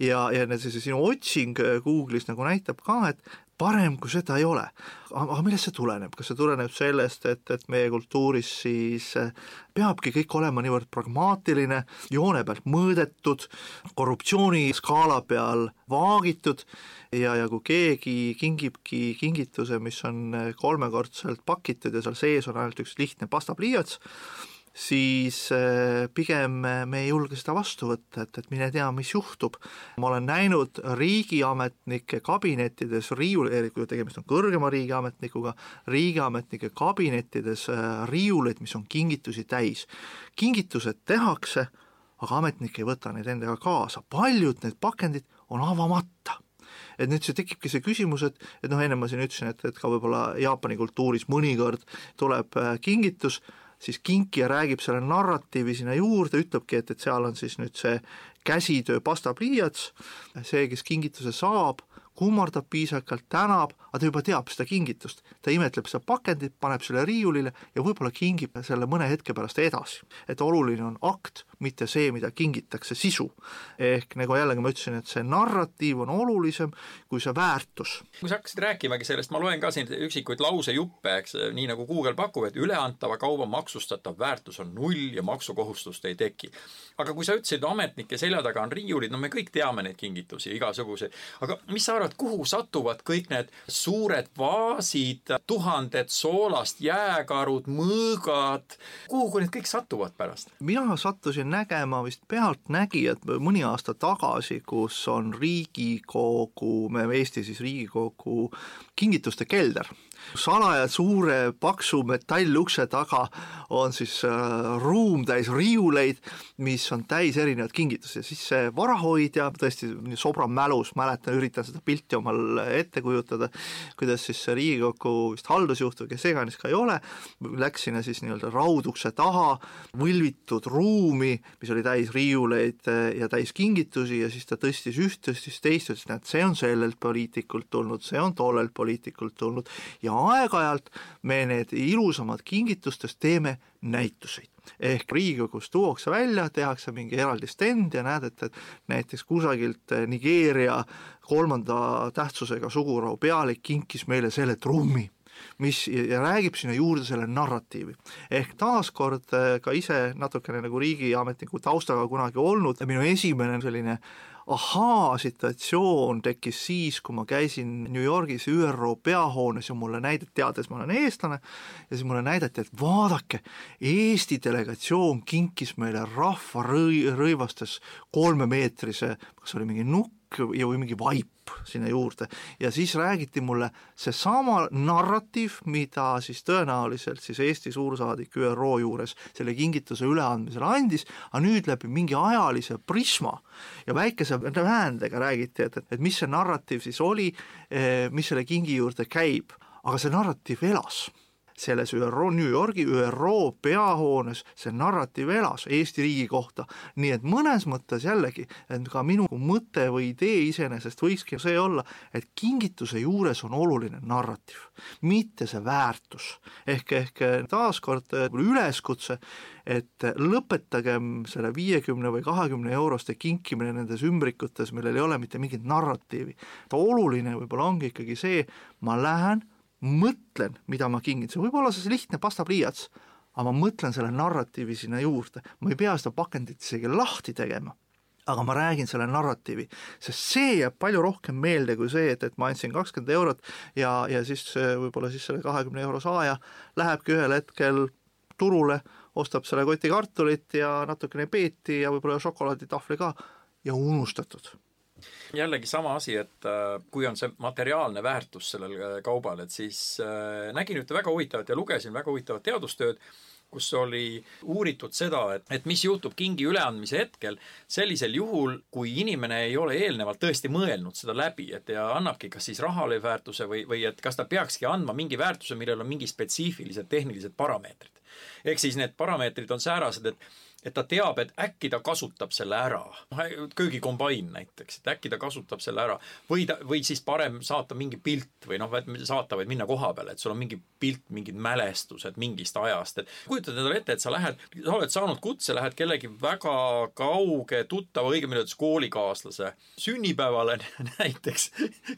Ja, ja see, see sinu otsing Google'is nagu näitab ka, et parem kui seda ei ole. aga millest see tuleneb, kas see tuleneb sellest, et, et meie kultuuris siis eh, peabki kõik olema niivõrd pragmaatiline, joone pealt mõõdetud, korruptsiooniskaala peal vaagitud ja, ja kui keegi kingibki kingituse, mis on kolmekordselt pakitud ja seal sees on ainult üks lihtne pastapliiats, siis äh, pigem me ei julge seda vastu võtta, et, et mine tea, mis juhtub. ma olen näinud riigiametnike kabinettides riiul, kui tegemist on kõrgema riigiametnikuga, riigiametnike kabinettides äh, riiuleid, mis on kingitusi täis. kingitused tehakse, aga ametnik ei võta neid endaga kaasa, paljud need pakendid on avamata et nüüd see tekibki see küsimus, et, et noh, enne ma siin ütlesin, et, et ka võib-olla Jaapani kultuuris mõnikord tuleb kingitus, siis kinkija räägib selle narratiivi sinna juurde, ütlebki, et, et seal on siis nüüd see käsitöö pastapliiats, see, kes kingituse saab, kummardab piisavalt, tänab, aga ta juba teab seda kingitust. ta imetleb seda pakendit, paneb selle riiulile ja võib-olla kingib selle mõne hetke pärast edasi. et oluline on akt, mitte see, mida kingitakse, sisu. ehk nagu jällegi ma ütlesin, et see narratiiv on olulisem kui see väärtus. kui sa hakkasid rääkimagi sellest, ma loen ka siin üksikuid lausejuppe, eks, nii nagu Google pakub, et üleantava kauba maksustatav väärtus on null ja maksukohustust ei teki. aga kui sa ütlesid, ametnike selja taga on riiulid, no me kõik teame neid kingitusi, igasuguseid, aga mis sa arvad, kurat, kuhu satuvad kõik need suured vaasid, tuhanded soolast jääkarud, mõõgad, kuhu need kõik satuvad pärast? mina sattusin nägema vist Pealtnägijat mõni aasta tagasi, kus on Riigikogu, Eesti siis Riigikogu kingituste kelder. Salaja suure paksu metallukse taga on siis äh, ruum täis riiuleid, mis on täis erinevaid kingitusi. Ja siis see varahoidja, tõesti sobran mälus, mäletan, üritan seda pilti omal ette kujutada, kuidas siis Riigikogu vist haldusjuht või kes iganes ka ei ole, läks sinna siis nii-öelda raudukse taha, võlvitud ruumi, mis oli täis riiuleid äh, ja täis kingitusi ja siis ta tõstis üht, tõstis teist, ütles, näed, see on sellelt poliitikult tulnud, see on tollelt poliitikult tulnud ja aeg-ajalt me need ilusamad kingitustest teeme näituseid. Ehk Riigikogus tuuakse välja, tehakse mingi eraldi stend ja näed, et, et näiteks kusagilt Nigeeria kolmanda tähtsusega sugurahu pealik kinkis meile selle trummi mis ja räägib sinna juurde selle narratiivi. ehk taaskord ka ise natukene nagu riigiametniku taustaga kunagi olnud, minu esimene selline ahaa-situatsioon tekkis siis, kui ma käisin New Yorgis ÜRO peahoones ja mulle näidati, teades ma olen eestlane, ja siis mulle näidati, et vaadake, Eesti delegatsioon kinkis meile rahvarõivastes kolmemeetrise, kas oli mingi nukk, ja, või mingi vaip sinna juurde. Ja siis räägiti mulle seesama narratiiv, mida siis tõenäoliselt siis Eesti suursaadik ÜRO juures selle kingituse üleandmisel andis, aga nüüd läbi mingi ajalise prisma ja väikese väändega räägiti, et, et, et mis see narratiiv siis oli, eh, mis selle kingi juurde käib, aga see narratiiv elas selles ÜRO, New Yorgi ÜRO peahoones see narratiiv elas Eesti riigi kohta, nii et mõnes mõttes jällegi, et ka minu mõte või idee iseenesest võikski see olla, et kingituse juures on oluline narratiiv, mitte see väärtus. ehk, ehk taaskord üleskutse, et lõpetagem selle viiekümne või kahekümne euroste kinkimine nendes ümbrikutes, millel ei ole mitte mingit narratiivi. oluline võib-olla ongi ikkagi see, ma lähen mõtlen, mida ma kingin, see võib olla see lihtne pastapliiats, aga ma mõtlen selle narratiivi sinna juurde, ma ei pea seda pakendit isegi lahti tegema aga ma räägin selle narratiivi, sest see jääb palju rohkem meelde kui see, et, et ma andsin kakskümmend eurot ja, ja siis võib-olla siis selle kahekümne euro saaja lähebki ühel hetkel turule, ostab selle koti kartulit ja natukene peeti ja võib-olla šokolaaditahvli ka. Ja unustatud jällegi sama asi, et äh, kui on see materiaalne väärtus sellel äh, kaubal, et siis äh, nägin ühte väga huvitavat ja lugesin väga huvitavat teadustööd, kus oli uuritud seda, et, et mis juhtub kingi üleandmise hetkel sellisel juhul, kui inimene ei ole eelnevalt tõesti mõelnud seda läbi, et ja annabki kas siis rahale väärtuse või, või et kas ta peakski andma mingi väärtuse, millel on mingi spetsiifilised tehnilised parameetrid. ehk siis need parameetrid on säärased, et et ta teab, et äkki ta kasutab selle ära. noh, köögikombain näiteks, et äkki ta kasutab selle ära. või ta, või siis parem saata mingi pilt või noh, saata, vaid minna koha peale, et sul on mingi pilt, mingid mälestused mingist ajast, et kujutad endale ette, et sa lähed, sa oled saanud kutse, lähed kellegi väga kauge tuttava, õigemini öeldes koolikaaslase sünnipäevale <laughs> näiteks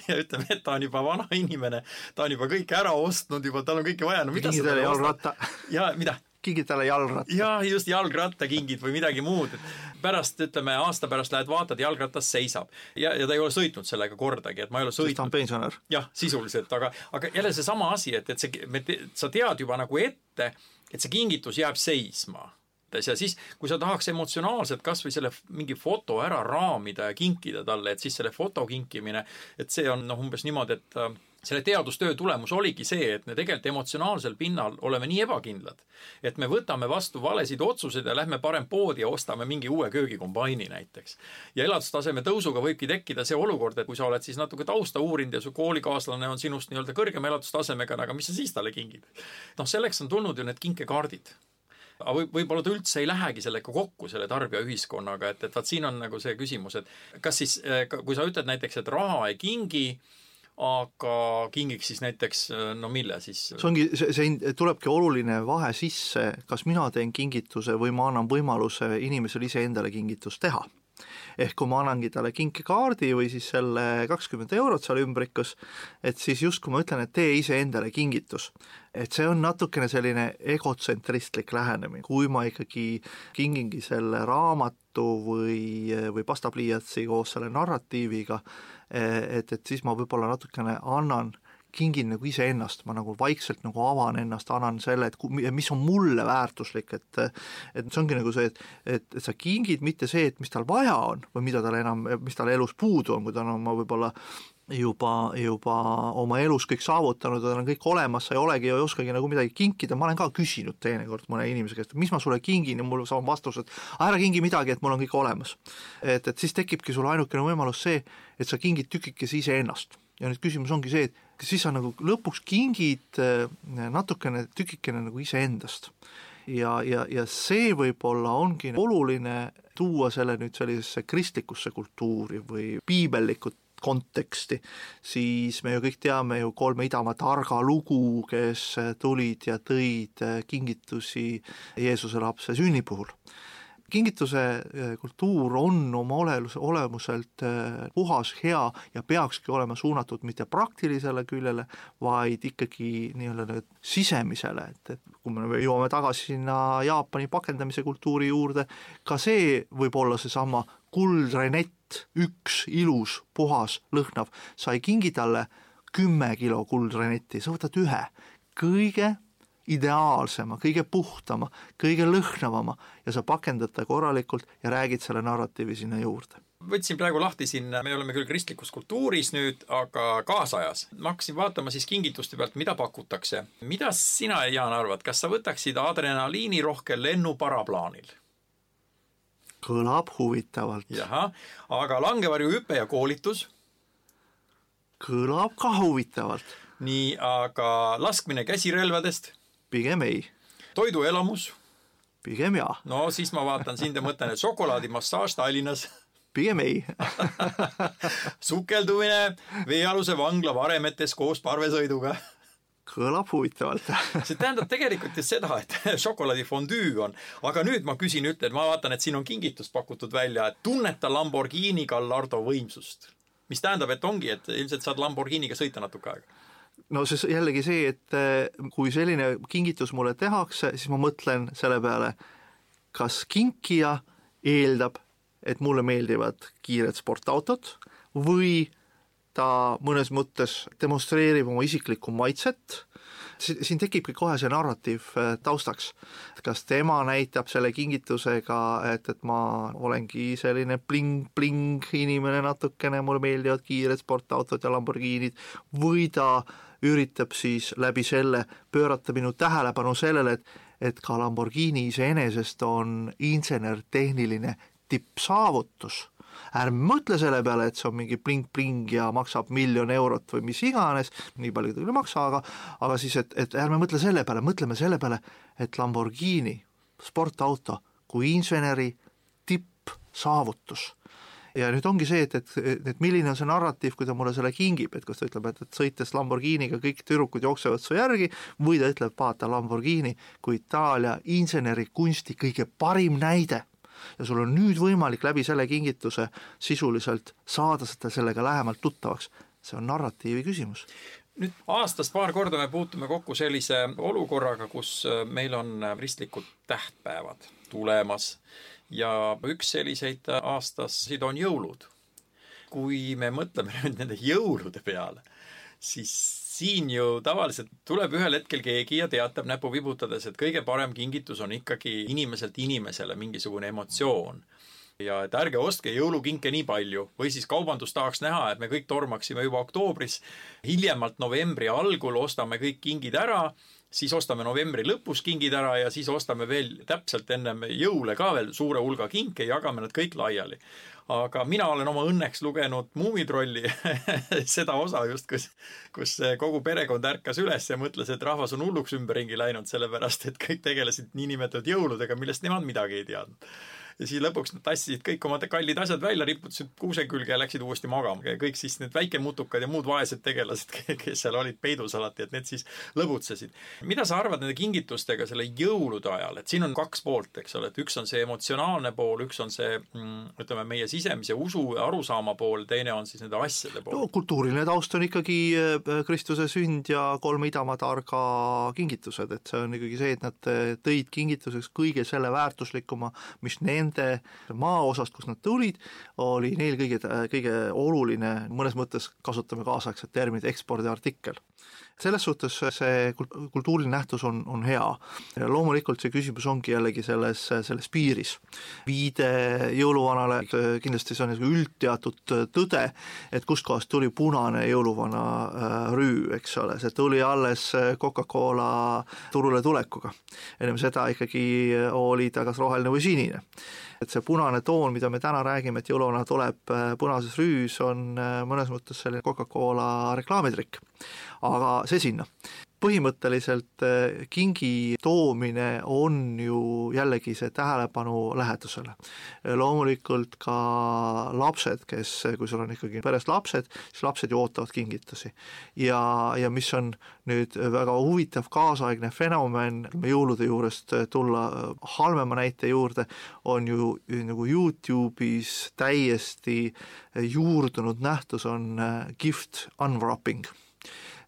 ja ütleme, et ta on juba vana inimene, ta on juba kõike ära ostnud juba, tal on kõike vaja, no mida sa talle ostad? ja mida? Kingid talle jalgratta. jaa, just jalgrattakingid või midagi muud. pärast, ütleme aasta pärast lähed vaatad, jalgratas seisab. ja, ja ta ei ole sõitnud sellega kordagi, et ma ei ole sõitnud. ta on pensionär. jah, sisuliselt, aga, aga jälle seesama asi, et, et see, me, sa tead juba nagu ette, et see kingitus jääb seisma ja siis, kui sa tahaks emotsionaalselt kas või selle mingi foto ära raamida ja kinkida talle, et siis selle foto kinkimine, et see on noh, umbes niimoodi, et selle teadustöö tulemus oligi see, et me tegelikult emotsionaalsel pinnal oleme nii ebakindlad, et me võtame vastu valesid otsuseid ja lähme parem poodi ja ostame mingi uue köögikombaini näiteks. ja elatustaseme tõusuga võibki tekkida see olukord, et kui sa oled siis natuke tausta uurinud ja su koolikaaslane on sinust nii-öelda kõrgema elatustasemega, aga mis sa siis talle kingid? noh, selleks on tulnud ju need kinkekaardid aga võib, võib-olla ta üldse ei lähegi sellega kokku, selle tarbijaühiskonnaga, et, et vaat siin on nagu see küsimus, et kas siis, kui sa ütled näiteks, et raha ei kingi, aga kingiks siis näiteks no mille siis? see ongi, see, see tulebki oluline vahe sisse, kas mina teen kingituse või ma annan võimaluse inimesele iseendale kingitust teha ehk kui ma annangi talle kinkekaardi või siis selle kakskümmend eurot seal ümbrikus, et siis justkui ma ütlen, et tee iseendale kingitus. et see on natukene selline egotsentristlik lähenemine, kui ma ikkagi kingingi selle raamatu või, või pastapliiatsi koos selle narratiiviga, et, et siis ma võib-olla natukene annan kingin nagu iseennast, ma nagu vaikselt nagu avan ennast, annan selle, et mis on mulle väärtuslik, et et see ongi nagu see, et, et, et sa kingid mitte see, et mis tal vaja on või mida tal enam, mis tal elus puudu on, kui ta on oma võib-olla juba, juba oma elus kõik saavutanud, tal on kõik olemas, sa ei olegi, ei oskagi nagu midagi kinkida, ma olen ka küsinud teinekord mõne inimese käest, et mis ma sulle kingin ja mul saan vastus, et ära kingi midagi, et mul on kõik olemas. et, et siis tekibki sul ainukene võimalus see, et sa kingid tükikese iseennast ja nüüd küsimus ongi see, et siis sa nagu lõpuks kingid äh, natukene tükikene nagu iseendast. ja, ja, ja see võib-olla ongi oluline tuua selle nüüd sellisesse kristlikusse kultuuri või piibellikku konteksti, siis me ju kõik teame ju kolme idamaa targa lugu, kes tulid ja tõid kingitusi Jeesuse lapse sünni puhul. Kingituse äh, kultuur on oma olelus, olemuselt äh, puhas, hea ja peakski olema suunatud mitte praktilisele küljele, vaid ikkagi nii-öelda sisemisele, et, et kui me jõuame tagasi sinna Jaapani pakendamise kultuuri juurde, ka see võib olla seesama kuldrenett, üks ilus, puhas, lõhnav, sa ei kingi talle kümme kilo kuldrenetti, sa võtad ühe, kõige ideaalsema, kõige puhtama, kõige lõhnavama ja sa pakendad ta korralikult ja räägid selle narratiivi sinna juurde võtsin praegu lahti siin, me oleme küll kristlikus kultuuris nüüd, aga kaasajas. ma hakkasin vaatama siis kingituste pealt, mida pakutakse. mida sina, Jaan, arvad, kas sa võtaksid adrenaliinirohke lennu paraplaanil? Kõlab huvitavalt. aga langevarjuhüpe ja koolitus? kõlab ka huvitavalt. nii, aga laskmine käsirelvadest? pigem ei. toiduelamus? pigem jaa. no siis ma vaatan sind ja mõtlen, et šokolaadimassaaž Tallinnas pigem ei <laughs> sukeldumine veealuse vangla varemetes koos parvesõiduga kõlab huvitavalt. <laughs> See tähendab tegelikult ju seda, et <laughs> šokolaadifondüü on, aga nüüd ma küsin, ütlen, ma vaatan, et siin on kingitust pakutud välja, et tunneta Lamborghini Gallardo võimsust. mis tähendab, et ongi, et ilmselt saad Lamborghiniga sõita natuke aega. No see jällegi see, et eh, kui selline kingitus mulle tehakse, siis ma mõtlen selle peale, kas kinkija eeldab, et mulle meeldivad kiired sportautod või ta mõnes mõttes demonstreerib oma isiklikku maitset, siin tekibki kohe see narratiiv eh, taustaks. kas tema näitab selle kingitusega, et, et ma olengi selline bling-bling inimene natukene, mulle meeldivad kiired sportautod ja Lamborghinid, või ta üritab siis läbi selle pöörata minu tähelepanu sellele, et et ka Lamborghini iseenesest on insener-tehniline tippsaavutus. Ärme mõtle selle peale, et see on mingi bling-bling ja maksab miljon eurot või mis iganes, nii palju ta küll ei maksa, aga aga siis, et, et ärme mõtle selle peale, mõtleme selle peale, et Lamborghini sportauto kui inseneri tippsaavutus. Ja nüüd ongi see, et, et, et milline on see narratiiv, kui ta mulle selle kingib, et kas ta ütleb, et, et sõites Lamborghiniga kõik tüdrukud jooksevad su järgi või ta ütleb, vaata Lamborghini kui Itaalia insenerikunsti kõige parim näide ja sul on nüüd võimalik läbi selle kingituse sisuliselt saada seda sellega lähemalt tuttavaks. see on narratiivi küsimus nüüd aastas paar korda me puutume kokku sellise olukorraga, kus meil on kristlikud tähtpäevad tulemas ja üks selliseid aastasid on jõulud. kui me mõtleme <laughs> nüüd nende jõulude peale, siis siin ju tavaliselt tuleb ühel hetkel keegi ja teatab näpu vibutades, et kõige parem kingitus on ikkagi inimeselt inimesele mingisugune emotsioon. Ja et ärge ostke jõulukinke nii palju või siis kaubandus tahaks näha, et me kõik tormaksime juba oktoobris, hiljemalt novembri algul ostame kõik kingid ära siis ostame novembri lõpus kingid ära ja siis ostame veel täpselt ennem jõule ka veel suure hulga kinke, jagame nad kõik laiali. aga mina olen oma õnneks lugenud Muumitrolli <laughs> seda osa just, kus, kus kogu perekond ärkas üles ja mõtles, et rahvas on hulluks ümberringi läinud, sellepärast et kõik tegelesid niinimetatud jõuludega, millest nemad midagi ei teadnud ja siis lõpuks nad tassisid kõik oma kallid asjad välja, riputasid kuuse külge ja läksid uuesti magama. kõik siis need väikemutukad ja muud vaesed tegelased, <laughs> kes seal olid peidus alati, et need siis lõbutsesid. mida sa arvad nende kingitustega selle jõulude ajal, et siin on kaks poolt, eks ole, et üks on see emotsionaalne pool, üks on see mm, ütleme, meie sisemise usu ja arusaama pool, teine on siis nende asjade pool. no kultuuriline taust on ikkagi äh, Kristuse sünd ja kolme idamaa targa kingitused, et see on ikkagi see, et nad äh, tõid kingituseks kõige selle väärtuslikuma, mis nende maaosast, kust nad tulid, oli neil kõige, kõige oluline, mõnes mõttes kasutame kaasaegset terminit, ekspordiartikkel selles suhtes see kultuuriline nähtus on, on hea. loomulikult see küsimus ongi jällegi selles, selles piiris. viide jõuluvanale, kindlasti see on niisugune üldteatud tõde, et kustkohast tuli punane jõuluvana äh, rüü, eks ole, see tuli alles Coca-Cola turule tulekuga. ennem seda ikkagi oli ta kas roheline või sinine et see punane toon, mida me täna räägime, et jõuluvana tuleb äh, punases rüüs, on äh, mõnes mõttes selline Coca-Cola reklaamitrikk aga see sinna põhimõtteliselt eh, kingi toomine on ju jällegi see tähelepanu lähedusele. loomulikult ka lapsed, kes, kui sul on ikkagi peres lapsed, siis lapsed ju ootavad kingitusi. ja, ja mis on nüüd väga huvitav kaasaegne fenomen, jõulude juurest tulla halvema näite juurde, on ju nagu Youtube'is täiesti juurdunud nähtus on eh, gift unwrapping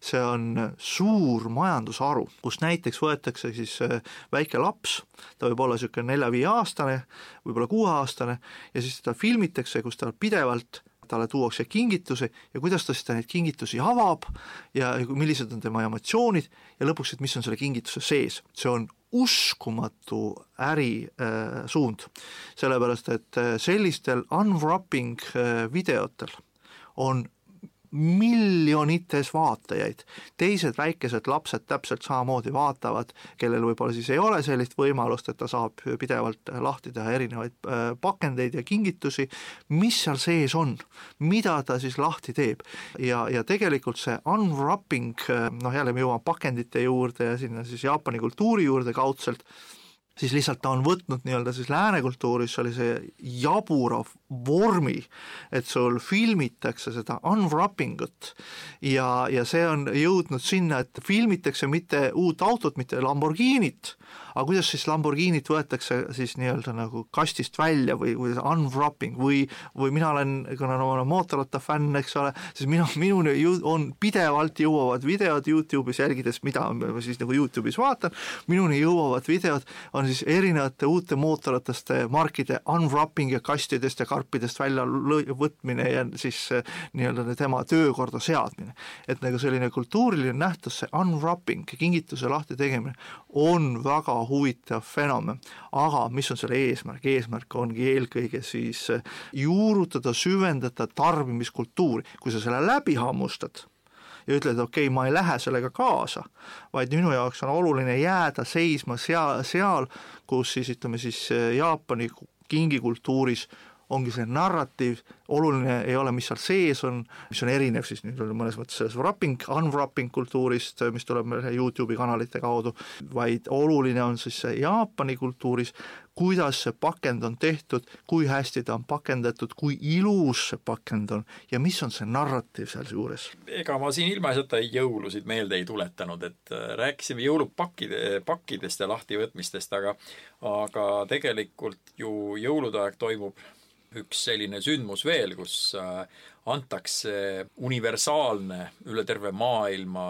see on suur majandusharu, kus näiteks võetakse siis äh, väike laps, ta võib olla niisugune nelja-viieaastane, võib-olla kuueaastane, ja siis teda filmitakse, kus tal pidevalt talle tuuakse kingitusi ja kuidas ta siis neid kingitusi avab ja millised on tema emotsioonid ja lõpuks, et mis on selle kingituse sees. see on uskumatu ärisuund äh,, sellepärast et äh, sellistel unwrapping äh, videotel on miljonites vaatajaid. teised väikesed lapsed täpselt samamoodi vaatavad, kellel võib-olla siis ei ole sellist võimalust, et ta saab pidevalt lahti teha erinevaid äh, pakendeid ja kingitusi, mis seal sees on, mida ta siis lahti teeb. ja, ja tegelikult see unwrapping, äh, noh jälle me jõuame pakendite juurde ja sinna siis Jaapani kultuuri juurde kaudselt, siis lihtsalt ta on võtnud nii-öelda siis lääne kultuuris sellise jabura vormi, et sul filmitakse seda unwrapping ut ja, ja see on jõudnud sinna, et filmitakse mitte uut autot, mitte Lamborghinit, aga kuidas siis Lamborghinit võetakse siis nii-öelda nagu kastist välja või, või unwrapping või, või mina olen, kuna ma olen mootorratta fänn, eks ole, siis minu, <laughs> minuni ju on pidevalt jõuavad videod Youtube'is jälgides, mida ma siis nagu Youtube'is vaatan, minuni jõuavad videod, on siis erinevate uute mootorrataste markide unwrapping ja kastidest ja karpidest välja võtmine ja siis nii-öelda tema töökorda seadmine. et nagu selline kultuuriline nähtus, see unwrapping, kingituse lahti tegemine, on väga huvitav fenomen. aga mis on selle eesmärk, eesmärk ongi eelkõige siis eh, juurutada, süvendada tarbimiskultuuri, kui sa selle läbi hammustad ja ütled, okei okay,, ma ei lähe sellega kaasa, vaid minu jaoks on oluline jääda seisma seal, seal, kus siis ütleme siis eh, Jaapani kingikultuuris ongi see narratiiv, oluline ei ole, mis seal sees on, mis on erinev siis nüüd mõnes mõttes sellest wrapping, unwrapping kultuurist, mis tuleb meil Youtube'i kanalite kaudu, vaid oluline on siis see Jaapani kultuuris, kuidas see pakend on tehtud, kui hästi ta on pakendatud, kui ilus see pakend on ja mis on see narratiiv sealjuures. ega ma siin ilmaasjata jõulusid meelde ei tuletanud, et äh, rääkisime jõulupakkide, pakkidest ja lahtivõtmistest, aga aga tegelikult ju jõulude aeg toimub üks selline sündmus veel, kus äh, antakse universaalne üle terve maailma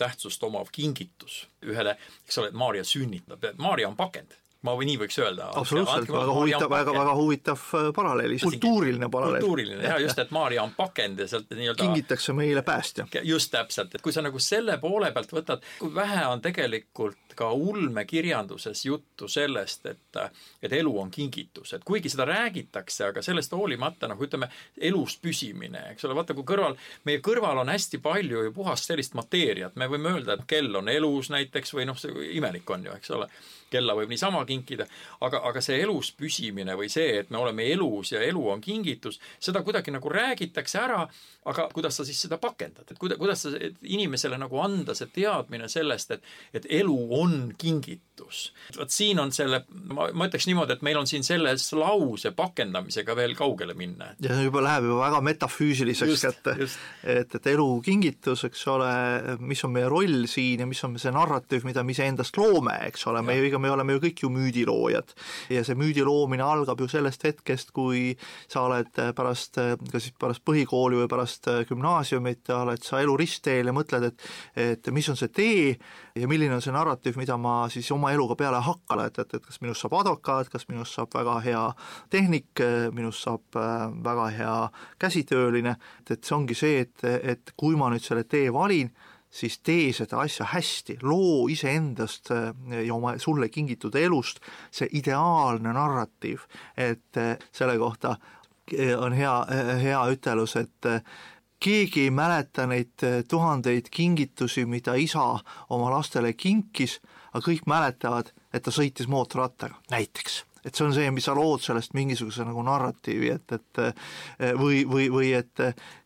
tähtsust omav kingitus ühele, eks ole, Maarja sünnitab, Maarja on pakend ma või nii võiks öelda. absoluutselt, väga huvitav, väga, väga huvitav äh, paralleel, kultuuriline paralleel. kultuuriline jah, just, et Maarja on pakend ja sealt nii-öelda kingitakse meile päästja. just täpselt, et kui sa nagu selle poole pealt võtad, kui vähe on tegelikult ka ulmekirjanduses juttu sellest, et et elu on kingitus, et kuigi seda räägitakse, aga sellest hoolimata nagu ütleme, elus püsimine, eks ole, vaata kui kõrval, meie kõrval on hästi palju ju puhast sellist mateeriat, me võime öelda, et kell on elus näiteks või noh, see imelik on ju, eks ole kella võib niisama kinkida, aga, aga see elus püsimine või see, et me oleme elus ja elu on kingitus, seda kuidagi nagu räägitakse ära, aga kuidas sa siis seda pakendad, et kuida-, kuidas sa inimesele nagu anda see teadmine sellest, et et elu on kingitus. vot siin on selle, ma, ma ütleks niimoodi, et meil on siin selles lause pakendamisega veel kaugele minna. ja see juba läheb juba väga metafüüsiliseks kätte, et, et elu kingitus, eks ole, mis on meie roll siin ja mis on see narratiiv, mida me iseendast loome, eks ole, me ju, me oleme ju kõik ju müüdiloojad. ja see müüdi loomine algab ju sellest hetkest, kui sa oled pärast, kas siis pärast põhikooli või pärast gümnaasiumit, oled sa elu ristteel ja mõtled, et et mis on see tee ja milline on see narratiiv, mida ma siis oma eluga peale hakkan, et, et, et kas minust saab advokaat, kas minust saab väga hea tehnik, minust saab väga hea käsitööline, et, et see ongi see, et, et kui ma nüüd selle tee valin, siis tee seda asja hästi, loo iseendast ja oma sulle kingitud elust see ideaalne narratiiv, et selle kohta on hea, hea ütelus, et keegi ei mäleta neid tuhandeid kingitusi, mida isa oma lastele kinkis, aga kõik mäletavad, et ta sõitis mootorrattaga, näiteks. Et see on see, mis sa lood sellest mingisuguse nagu narratiivi, et, et või, või, või et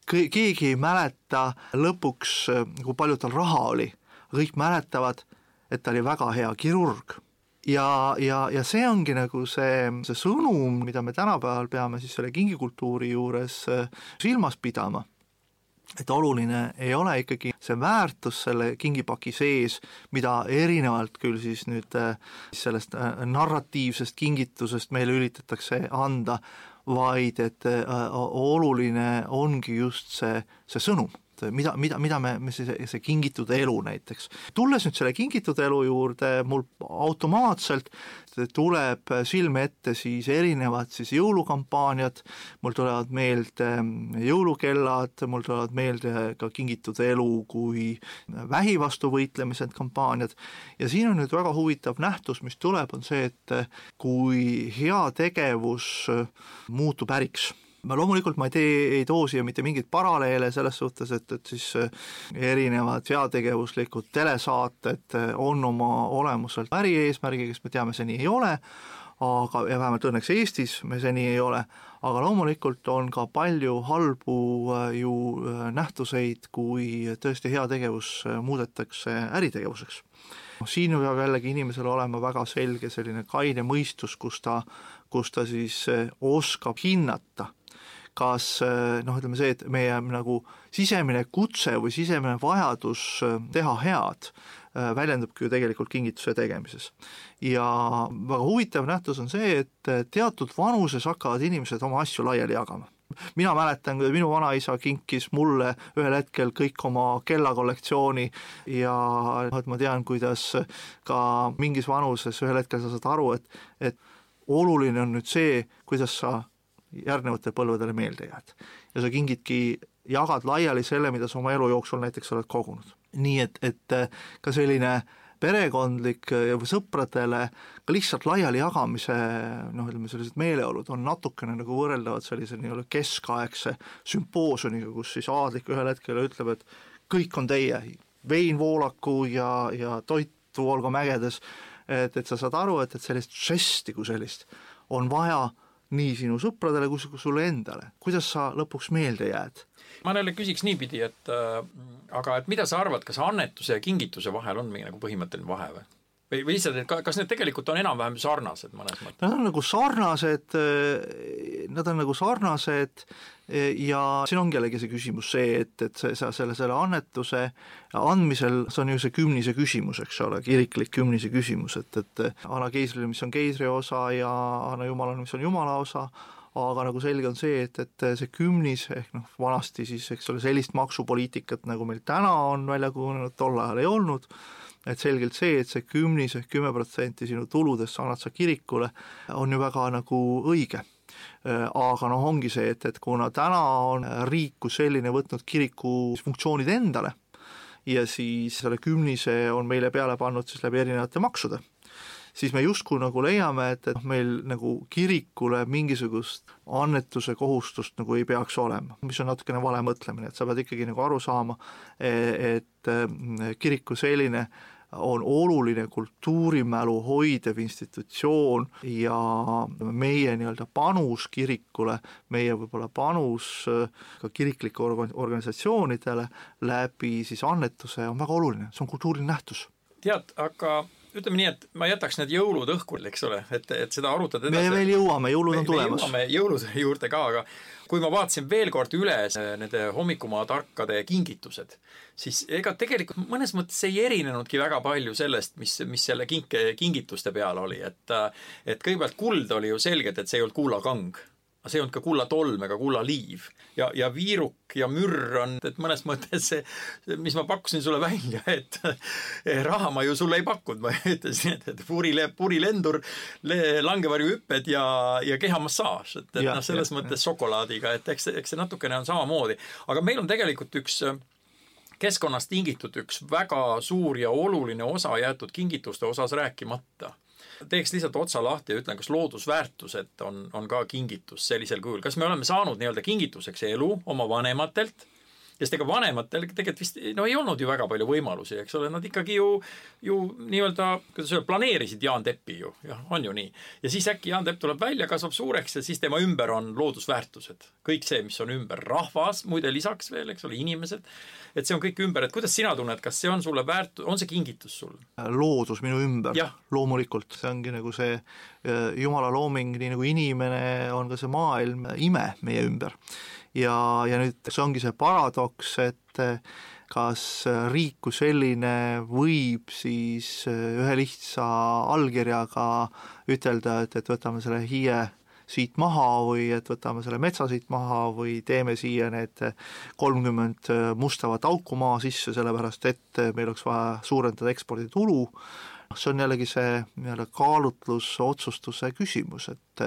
keegi ei mäleta lõpuks, kui palju tal raha oli, kõik mäletavad, et ta oli väga hea kirurg. ja, ja, ja see ongi nagu see, see sõnum, mida me tänapäeval peame siis selle kingikultuuri juures silmas pidama et oluline ei ole ikkagi see väärtus selle kingipaki sees, mida erinevalt küll siis nüüd sellest narratiivsest kingitusest meile üritatakse anda, vaid et oluline ongi just see, see sõnum et mida, mida, mida me, me see, see kingitud elu näiteks. tulles nüüd selle kingitud elu juurde, mul automaatselt tuleb silme ette siis erinevad siis jõulukampaaniad, mul tulevad meelde jõulukellad, mul tulevad meelde ka kingitud elu kui vähi vastu võitlemised kampaaniad. Ja siin on nüüd väga huvitav nähtus, mis tuleb, on see, et kui heategevus muutub äriks ma loomulikult ma ei tee, ei too siia mitte mingeid paralleele selles suhtes, et, et siis äh, erinevad heategevuslikud telesaated äh, on oma olemuselt ärieesmärgiga, sest me teame, see nii ei ole, aga, ja vähemalt õnneks Eestis me see nii ei ole, aga loomulikult on ka palju halbu äh, ju nähtuseid, kui tõesti heategevus muudetakse äritegevuseks. siin peab jällegi inimesel olema väga selge selline kaine mõistus, kus ta, kus ta siis oskab hinnata kas eh, noh, ütleme see, et meie nagu sisemine kutse või sisemine vajadus eh, teha head eh, väljendubki ju tegelikult kingituse tegemises. ja väga huvitav nähtus on see, et teatud vanuses hakkavad inimesed oma asju laiali jagama mina mäletan, kui minu vanaisa kinkis mulle ühel hetkel kõik oma kellakollektsiooni ja noh, et ma tean, kuidas ka mingis vanuses ühel hetkel sa saad aru, et, et oluline on nüüd see, kuidas sa järgnevatele põlvedele meelde jääd. ja sa kingidki, jagad laiali selle, mida sa oma elu jooksul näiteks oled kogunud. nii et, et äh, ka selline perekondlik äh, või sõpradele ka lihtsalt laiali jagamise noh, ütleme sellised meeleolud on natukene nagu võrreldavad sellise nii-öelda keskaegse sümpoosiumiga, kus siis aadlik ühel hetkel ütleb, et kõik on teie, vein voolaku ja, ja toit voolga mägedes, et, et sa saad aru, et, et sellist žesti kui sellist on vaja nii sinu sõpradele kui sulle endale, kuidas sa lõpuks meelde jääd? ma jälle küsiks niipidi, et äh, aga et mida sa arvad, kas annetuse ja kingituse vahel on mingi nagu põhimõtteline vahe või? Või, või lihtsalt, et kas need tegelikult on enam-vähem sarnased mõnes mõttes? Nad on nagu sarnased, äh, nad on nagu sarnased ja siin ongi jällegi see küsimus see, et, et see, sa selle, selle annetuse andmisel, see on ju see kümnise küsimus, eks ole, kiriklik kümnise küsimus, et, et anna keisrile, mis on keisri osa ja anna Jumalale, mis on Jumala osa, aga nagu selge on see, et, et see kümnis ehk noh, vanasti siis eks ole, sellist maksupoliitikat, nagu meil täna on välja kujunenud, tol ajal ei olnud, et selgelt see, et see kümnis ehk kümme protsenti sinu tuludest sa annad sa kirikule, on ju väga nagu õige. Äh, aga noh, ongi see, et, et kuna täna on riik kui selline võtnud kiriku funktsioonid endale ja siis selle kümnise on meile peale pannud siis läbi erinevate maksude, siis me justkui nagu leiame, et, et meil nagu kirikule mingisugust annetuse kohustust nagu ei peaks olema, mis on natukene vale mõtlemine, et sa pead ikkagi nagu aru saama, e, et kirik kui selline on oluline kultuurimälu hoidev institutsioon ja meie nii-öelda panus kirikule, meie võib-olla panus äh, ka kiriklikele organ-, organisatsioonidele läbi siis annetuse on väga oluline, see on kultuuriline nähtus. tead, aga ütleme nii, et ma jätaks need jõulud õhkule, eks ole, et, et seda arutada edasi. me veel jõuame, jõulud on tulemas. me jõuame jõulude <laughs> juurde ka, aga kui ma vaatasin veel kord üle nende hommikumaa tarkade kingitused, siis ega tegelikult mõnes mõttes ei erinenudki väga palju sellest, mis, mis selle kinke, kingituste peal oli, et et kõigepealt kuld oli ju selgelt, et see ei olnud kullakang see ei olnud ka kullatolm ega kullaliiv. ja, ja viiruk ja mürr on, et mõnes mõttes see, mis ma pakkusin sulle välja, <laughs> et raha ma ju sulle ei pakkunud, ma ütlesin, et, et purile, purilendur, langevarjuhüpped ja, ja kehamassaaž, et, et noh, selles ja, mõttes ja. šokolaadiga, et eks, eks see natukene on samamoodi. aga meil on tegelikult üks keskkonnast tingitud üks väga suur ja oluline osa jäetud kingituste osas rääkimata teeks lihtsalt otsa lahti ja ütlen, kas loodusväärtused on, on ka kingitus sellisel kujul, kas me oleme saanud nii-öelda kingituseks elu oma vanematelt sest ega vanematel tegelikult vist no ei olnud ju väga palju võimalusi, eks ole, nad ikkagi ju, ju nii-öelda, kuidas öelda, planeerisid Jaan Teppi ju, jah, on ju nii. ja siis äkki Jaan Tepp tuleb välja, kasvab suureks ja siis tema ümber on loodusväärtused. kõik see, mis on ümber, rahvas muide lisaks veel, eks ole, inimesed, et see on kõik ümber, et kuidas sina tunned, kas see on sulle väärt-, on see kingitus sul? loodus minu ümber, loomulikult, see ongi nagu see äh, jumala looming, nii nagu inimene, on ka see maailm ime meie ümber ja, ja nüüd see ongi see paradoks, et eh, kas riik kui selline võib siis eh, ühe lihtsa allkirjaga ütelda, et, et võtame selle hiie siit maha või et võtame selle metsa siit maha või teeme siia need kolmkümmend mustavat auku maa sisse, sellepärast et meil oleks vaja suurendada eksporditulu, see on jällegi see nii-öelda kaalutlusotsustuse küsimus, et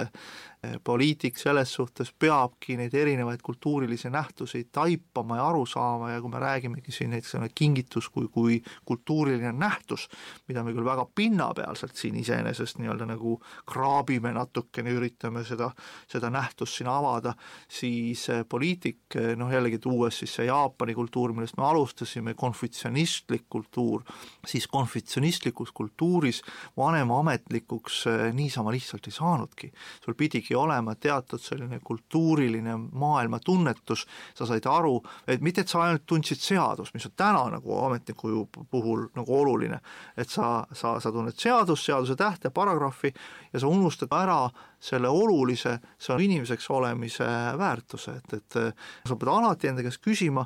poliitik selles suhtes peabki neid erinevaid kultuurilisi nähtusi taipama ja aru saama ja kui me räägimegi siin näiteks kingitus kui, kui kultuuriline nähtus, mida me küll väga pinnapealselt siin iseenesest nii-öelda nagu kraabime natukene, üritame seda, seda nähtust siin avada, siis eh, poliitik, eh, noh jällegi tuues siis see Jaapani kultuur, millest me alustasime, konfutsionistlik kultuur, siis konfutsionistlikus kultuuris vanema ametlikuks eh, niisama lihtsalt ei saanudki, sul pidigi pidigi olema teatud selline kultuuriline maailmatunnetus, sa said aru, et mitte, et sa ainult tundsid seadust, mis on täna nagu ametniku puhul nagu oluline, et sa, sa, sa tunned seadust, seaduse tähte, paragrahvi ja sa unustad ära selle olulise, see on inimeseks olemise väärtuse, et, et sa pead alati enda käest küsima,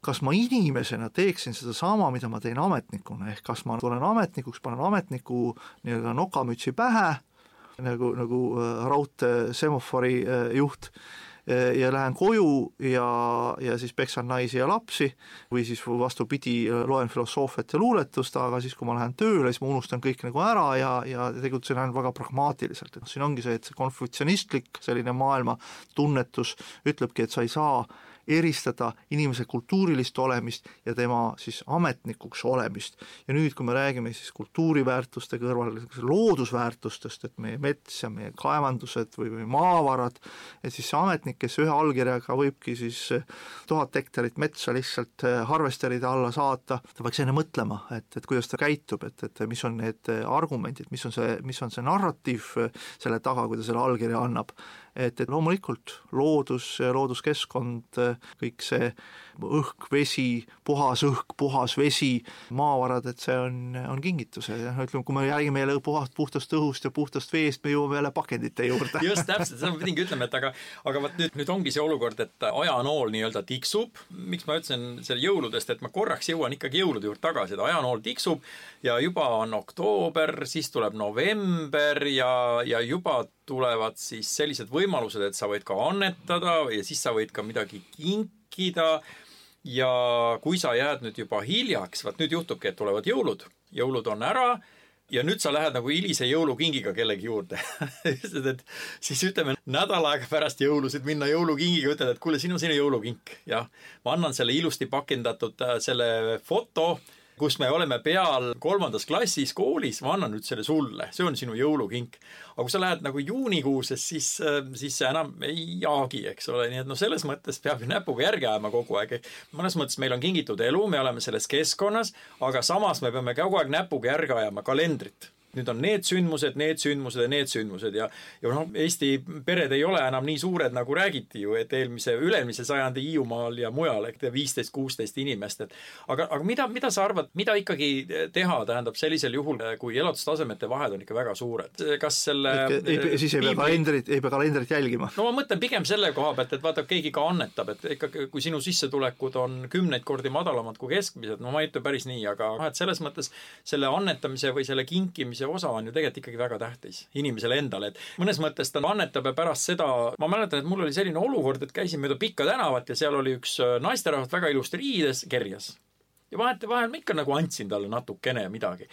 kas ma inimesena teeksin sedasama, mida ma teen ametnikuna, ehk kas ma tulen ametnikuks, panen ametniku nii-öelda nokamütsi pähe nagu, nagu äh, raudteesemafori äh, juht. Äh, ja lähen koju ja, ja siis peksan naisi ja lapsi või siis vastupidi, loen filosoofiat ja luuletust, aga siis, kui ma lähen tööle, siis ma unustan kõik nagu ära ja, ja tegutsen ainult väga pragmaatiliselt, et siin ongi see, et see konfutsionistlik selline maailmatunnetus ütlebki, et sa ei saa eristada inimese kultuurilist olemist ja tema siis ametnikuks olemist. ja nüüd, kui me räägime siis kultuuriväärtuste kõrval loodusväärtustest, et meie mets ja meie kaevandused või, või maavarad, et siis see ametnik, kes ühe allkirjaga võibki siis tuhat hektarit metsa lihtsalt eh, harvesteride alla saata, ta peaks enne mõtlema, et, et kuidas ta käitub, et, et mis on need argumendid, mis on see, mis on see narratiiv selle taga, kui ta selle allkirja annab et, et loomulikult loodus, looduskeskkond, kõik see õhk, vesi, puhas õhk, puhas vesi, maavarad, et see on, on kingitus ja noh, ütleme, kui me räägime jälle puhast, puhtast õhust ja puhtast veest, me jõuame jälle pakendite juurde. <laughs> Just täpselt, seda ma pidingi ütlema, et aga, aga vot nüüd, nüüd ongi see olukord, et ajanool nii-öelda tiksub, miks ma ütlesin selle jõuludest, et ma korraks jõuan ikkagi jõulude juurde tagasi, et ajanool tiksub ja juba on oktoober, siis tuleb november ja, ja juba tulevad siis sellised võimalused, et sa võid ka annetada ja siis sa võid ka midagi kinkida. ja kui sa jääd nüüd juba hiljaks, vaat nüüd juhtubki, et tulevad jõulud, jõulud on ära ja nüüd sa lähed nagu hilise jõulukingiga kellegi juurde <laughs> et siis ütleme nädal aega pärast jõulusid minna jõulukingiga, ütled, et kuule, siin on sinu jõulukink, jah. ma annan selle ilusti pakendatud äh, selle foto kus me oleme peal kolmandas klassis koolis, ma annan nüüd selle sulle, see on sinu jõulukink. aga kui sa lähed nagu juunikuuses, siis, siis sa enam ei jaagi, eks ole, nii et noh, selles mõttes peab ju näpuga järge ajama kogu aeg. mõnes mõttes meil on kingitud elu, me oleme selles keskkonnas, aga samas me peame kogu aeg näpuga järge ajama kalendrit nüüd on need sündmused, need sündmused ja need sündmused ja ja noh, Eesti pered ei ole enam nii suured, nagu räägiti ju, et eelmise, üle-eelmise sajandi Hiiumaal ja mujal, ehk viisteist, kuusteist inimest, et aga, aga mida, mida sa arvad, mida ikkagi teha, tähendab sellisel juhul, kui elatustasemete vahed on ikka väga suured, kas selle ei, siis ei pea kalendrit, ei pea kalendrit jälgima? no ma mõtlen pigem selle koha pealt, et vaata, keegi ka annetab, et ikkagi, kui sinu sissetulekud on kümneid kordi madalamad kui keskmised, no ma ei ütle päris nii, aga noh, et selles mõttes selle annetamise või selle kinkimise osa on ju tegelikult ikkagi väga tähtis inimesele endale, et mõnes mõttes ta annetab ja pärast seda, ma mäletan, et mul oli selline olukord, et käisin mööda pikka tänavat ja seal oli üks äh, naisterahvas väga ilusti riides, kerjas. ja vahetevahel ma ikka nagu andsin talle natukene midagi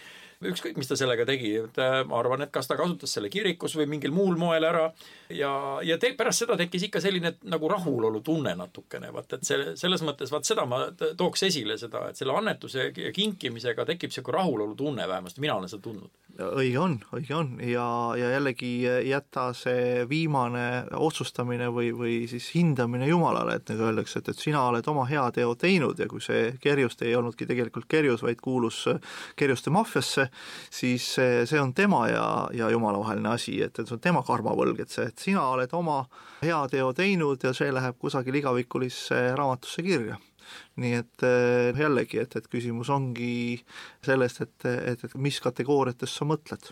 ükskõik, mis ta sellega tegi, et äh, ma arvan, et kas ta kasutas selle kirikus või mingil muul moel ära ja, ja te, pärast seda tekkis ikka selline nagu rahulolutunne natukene, vaat et see, selles mõttes, vaat seda ma tooks esile, seda, et selle annetuse ja kinkimisega tekib niisugune rahulolutunne, vähemasti mina olen seda tundnud. õige on, õige on ja, ja jällegi jäta see viimane otsustamine või, või siis hindamine Jumalale, et nagu öeldakse, et, et sina oled oma hea teo teinud ja kui see kerjust ei olnudki tegelikult kerjus, vaid kuulus kerjuste maffiasse, siis see, see on tema ja, ja Jumala vaheline asi, et, et see on tema karmavõlg, et see, et sina oled oma heateo teinud ja see läheb kusagil igavikulisse raamatusse kirja. nii et eh, jällegi, et, et küsimus ongi sellest, et, et, et mis kategooriates sa mõtled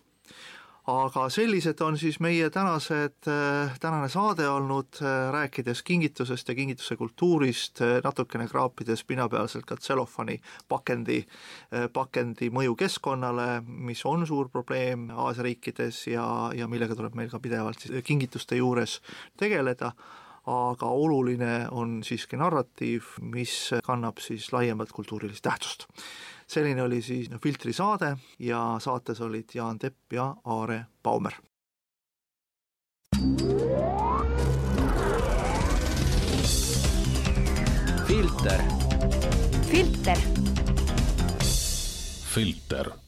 aga sellised on siis meie tänased, äh, tänane saade olnud, äh, rääkides kingitusest ja kingituse kultuurist, äh, natukene kraapides pinnapealselt ka tsellofani pakendi, pakendi mõju keskkonnale, mis on suur probleem Aasia riikides ja, ja millega tuleb meil ka pidevalt siis kingituste juures tegeleda. Aga oluline on siiski narratiiv, mis kannab siis laiemat kultuurilist tähtsust selline oli siis no, Filtri saade ja saates olid Jaan Tepp ja Aare Baumer. filter. filter. filter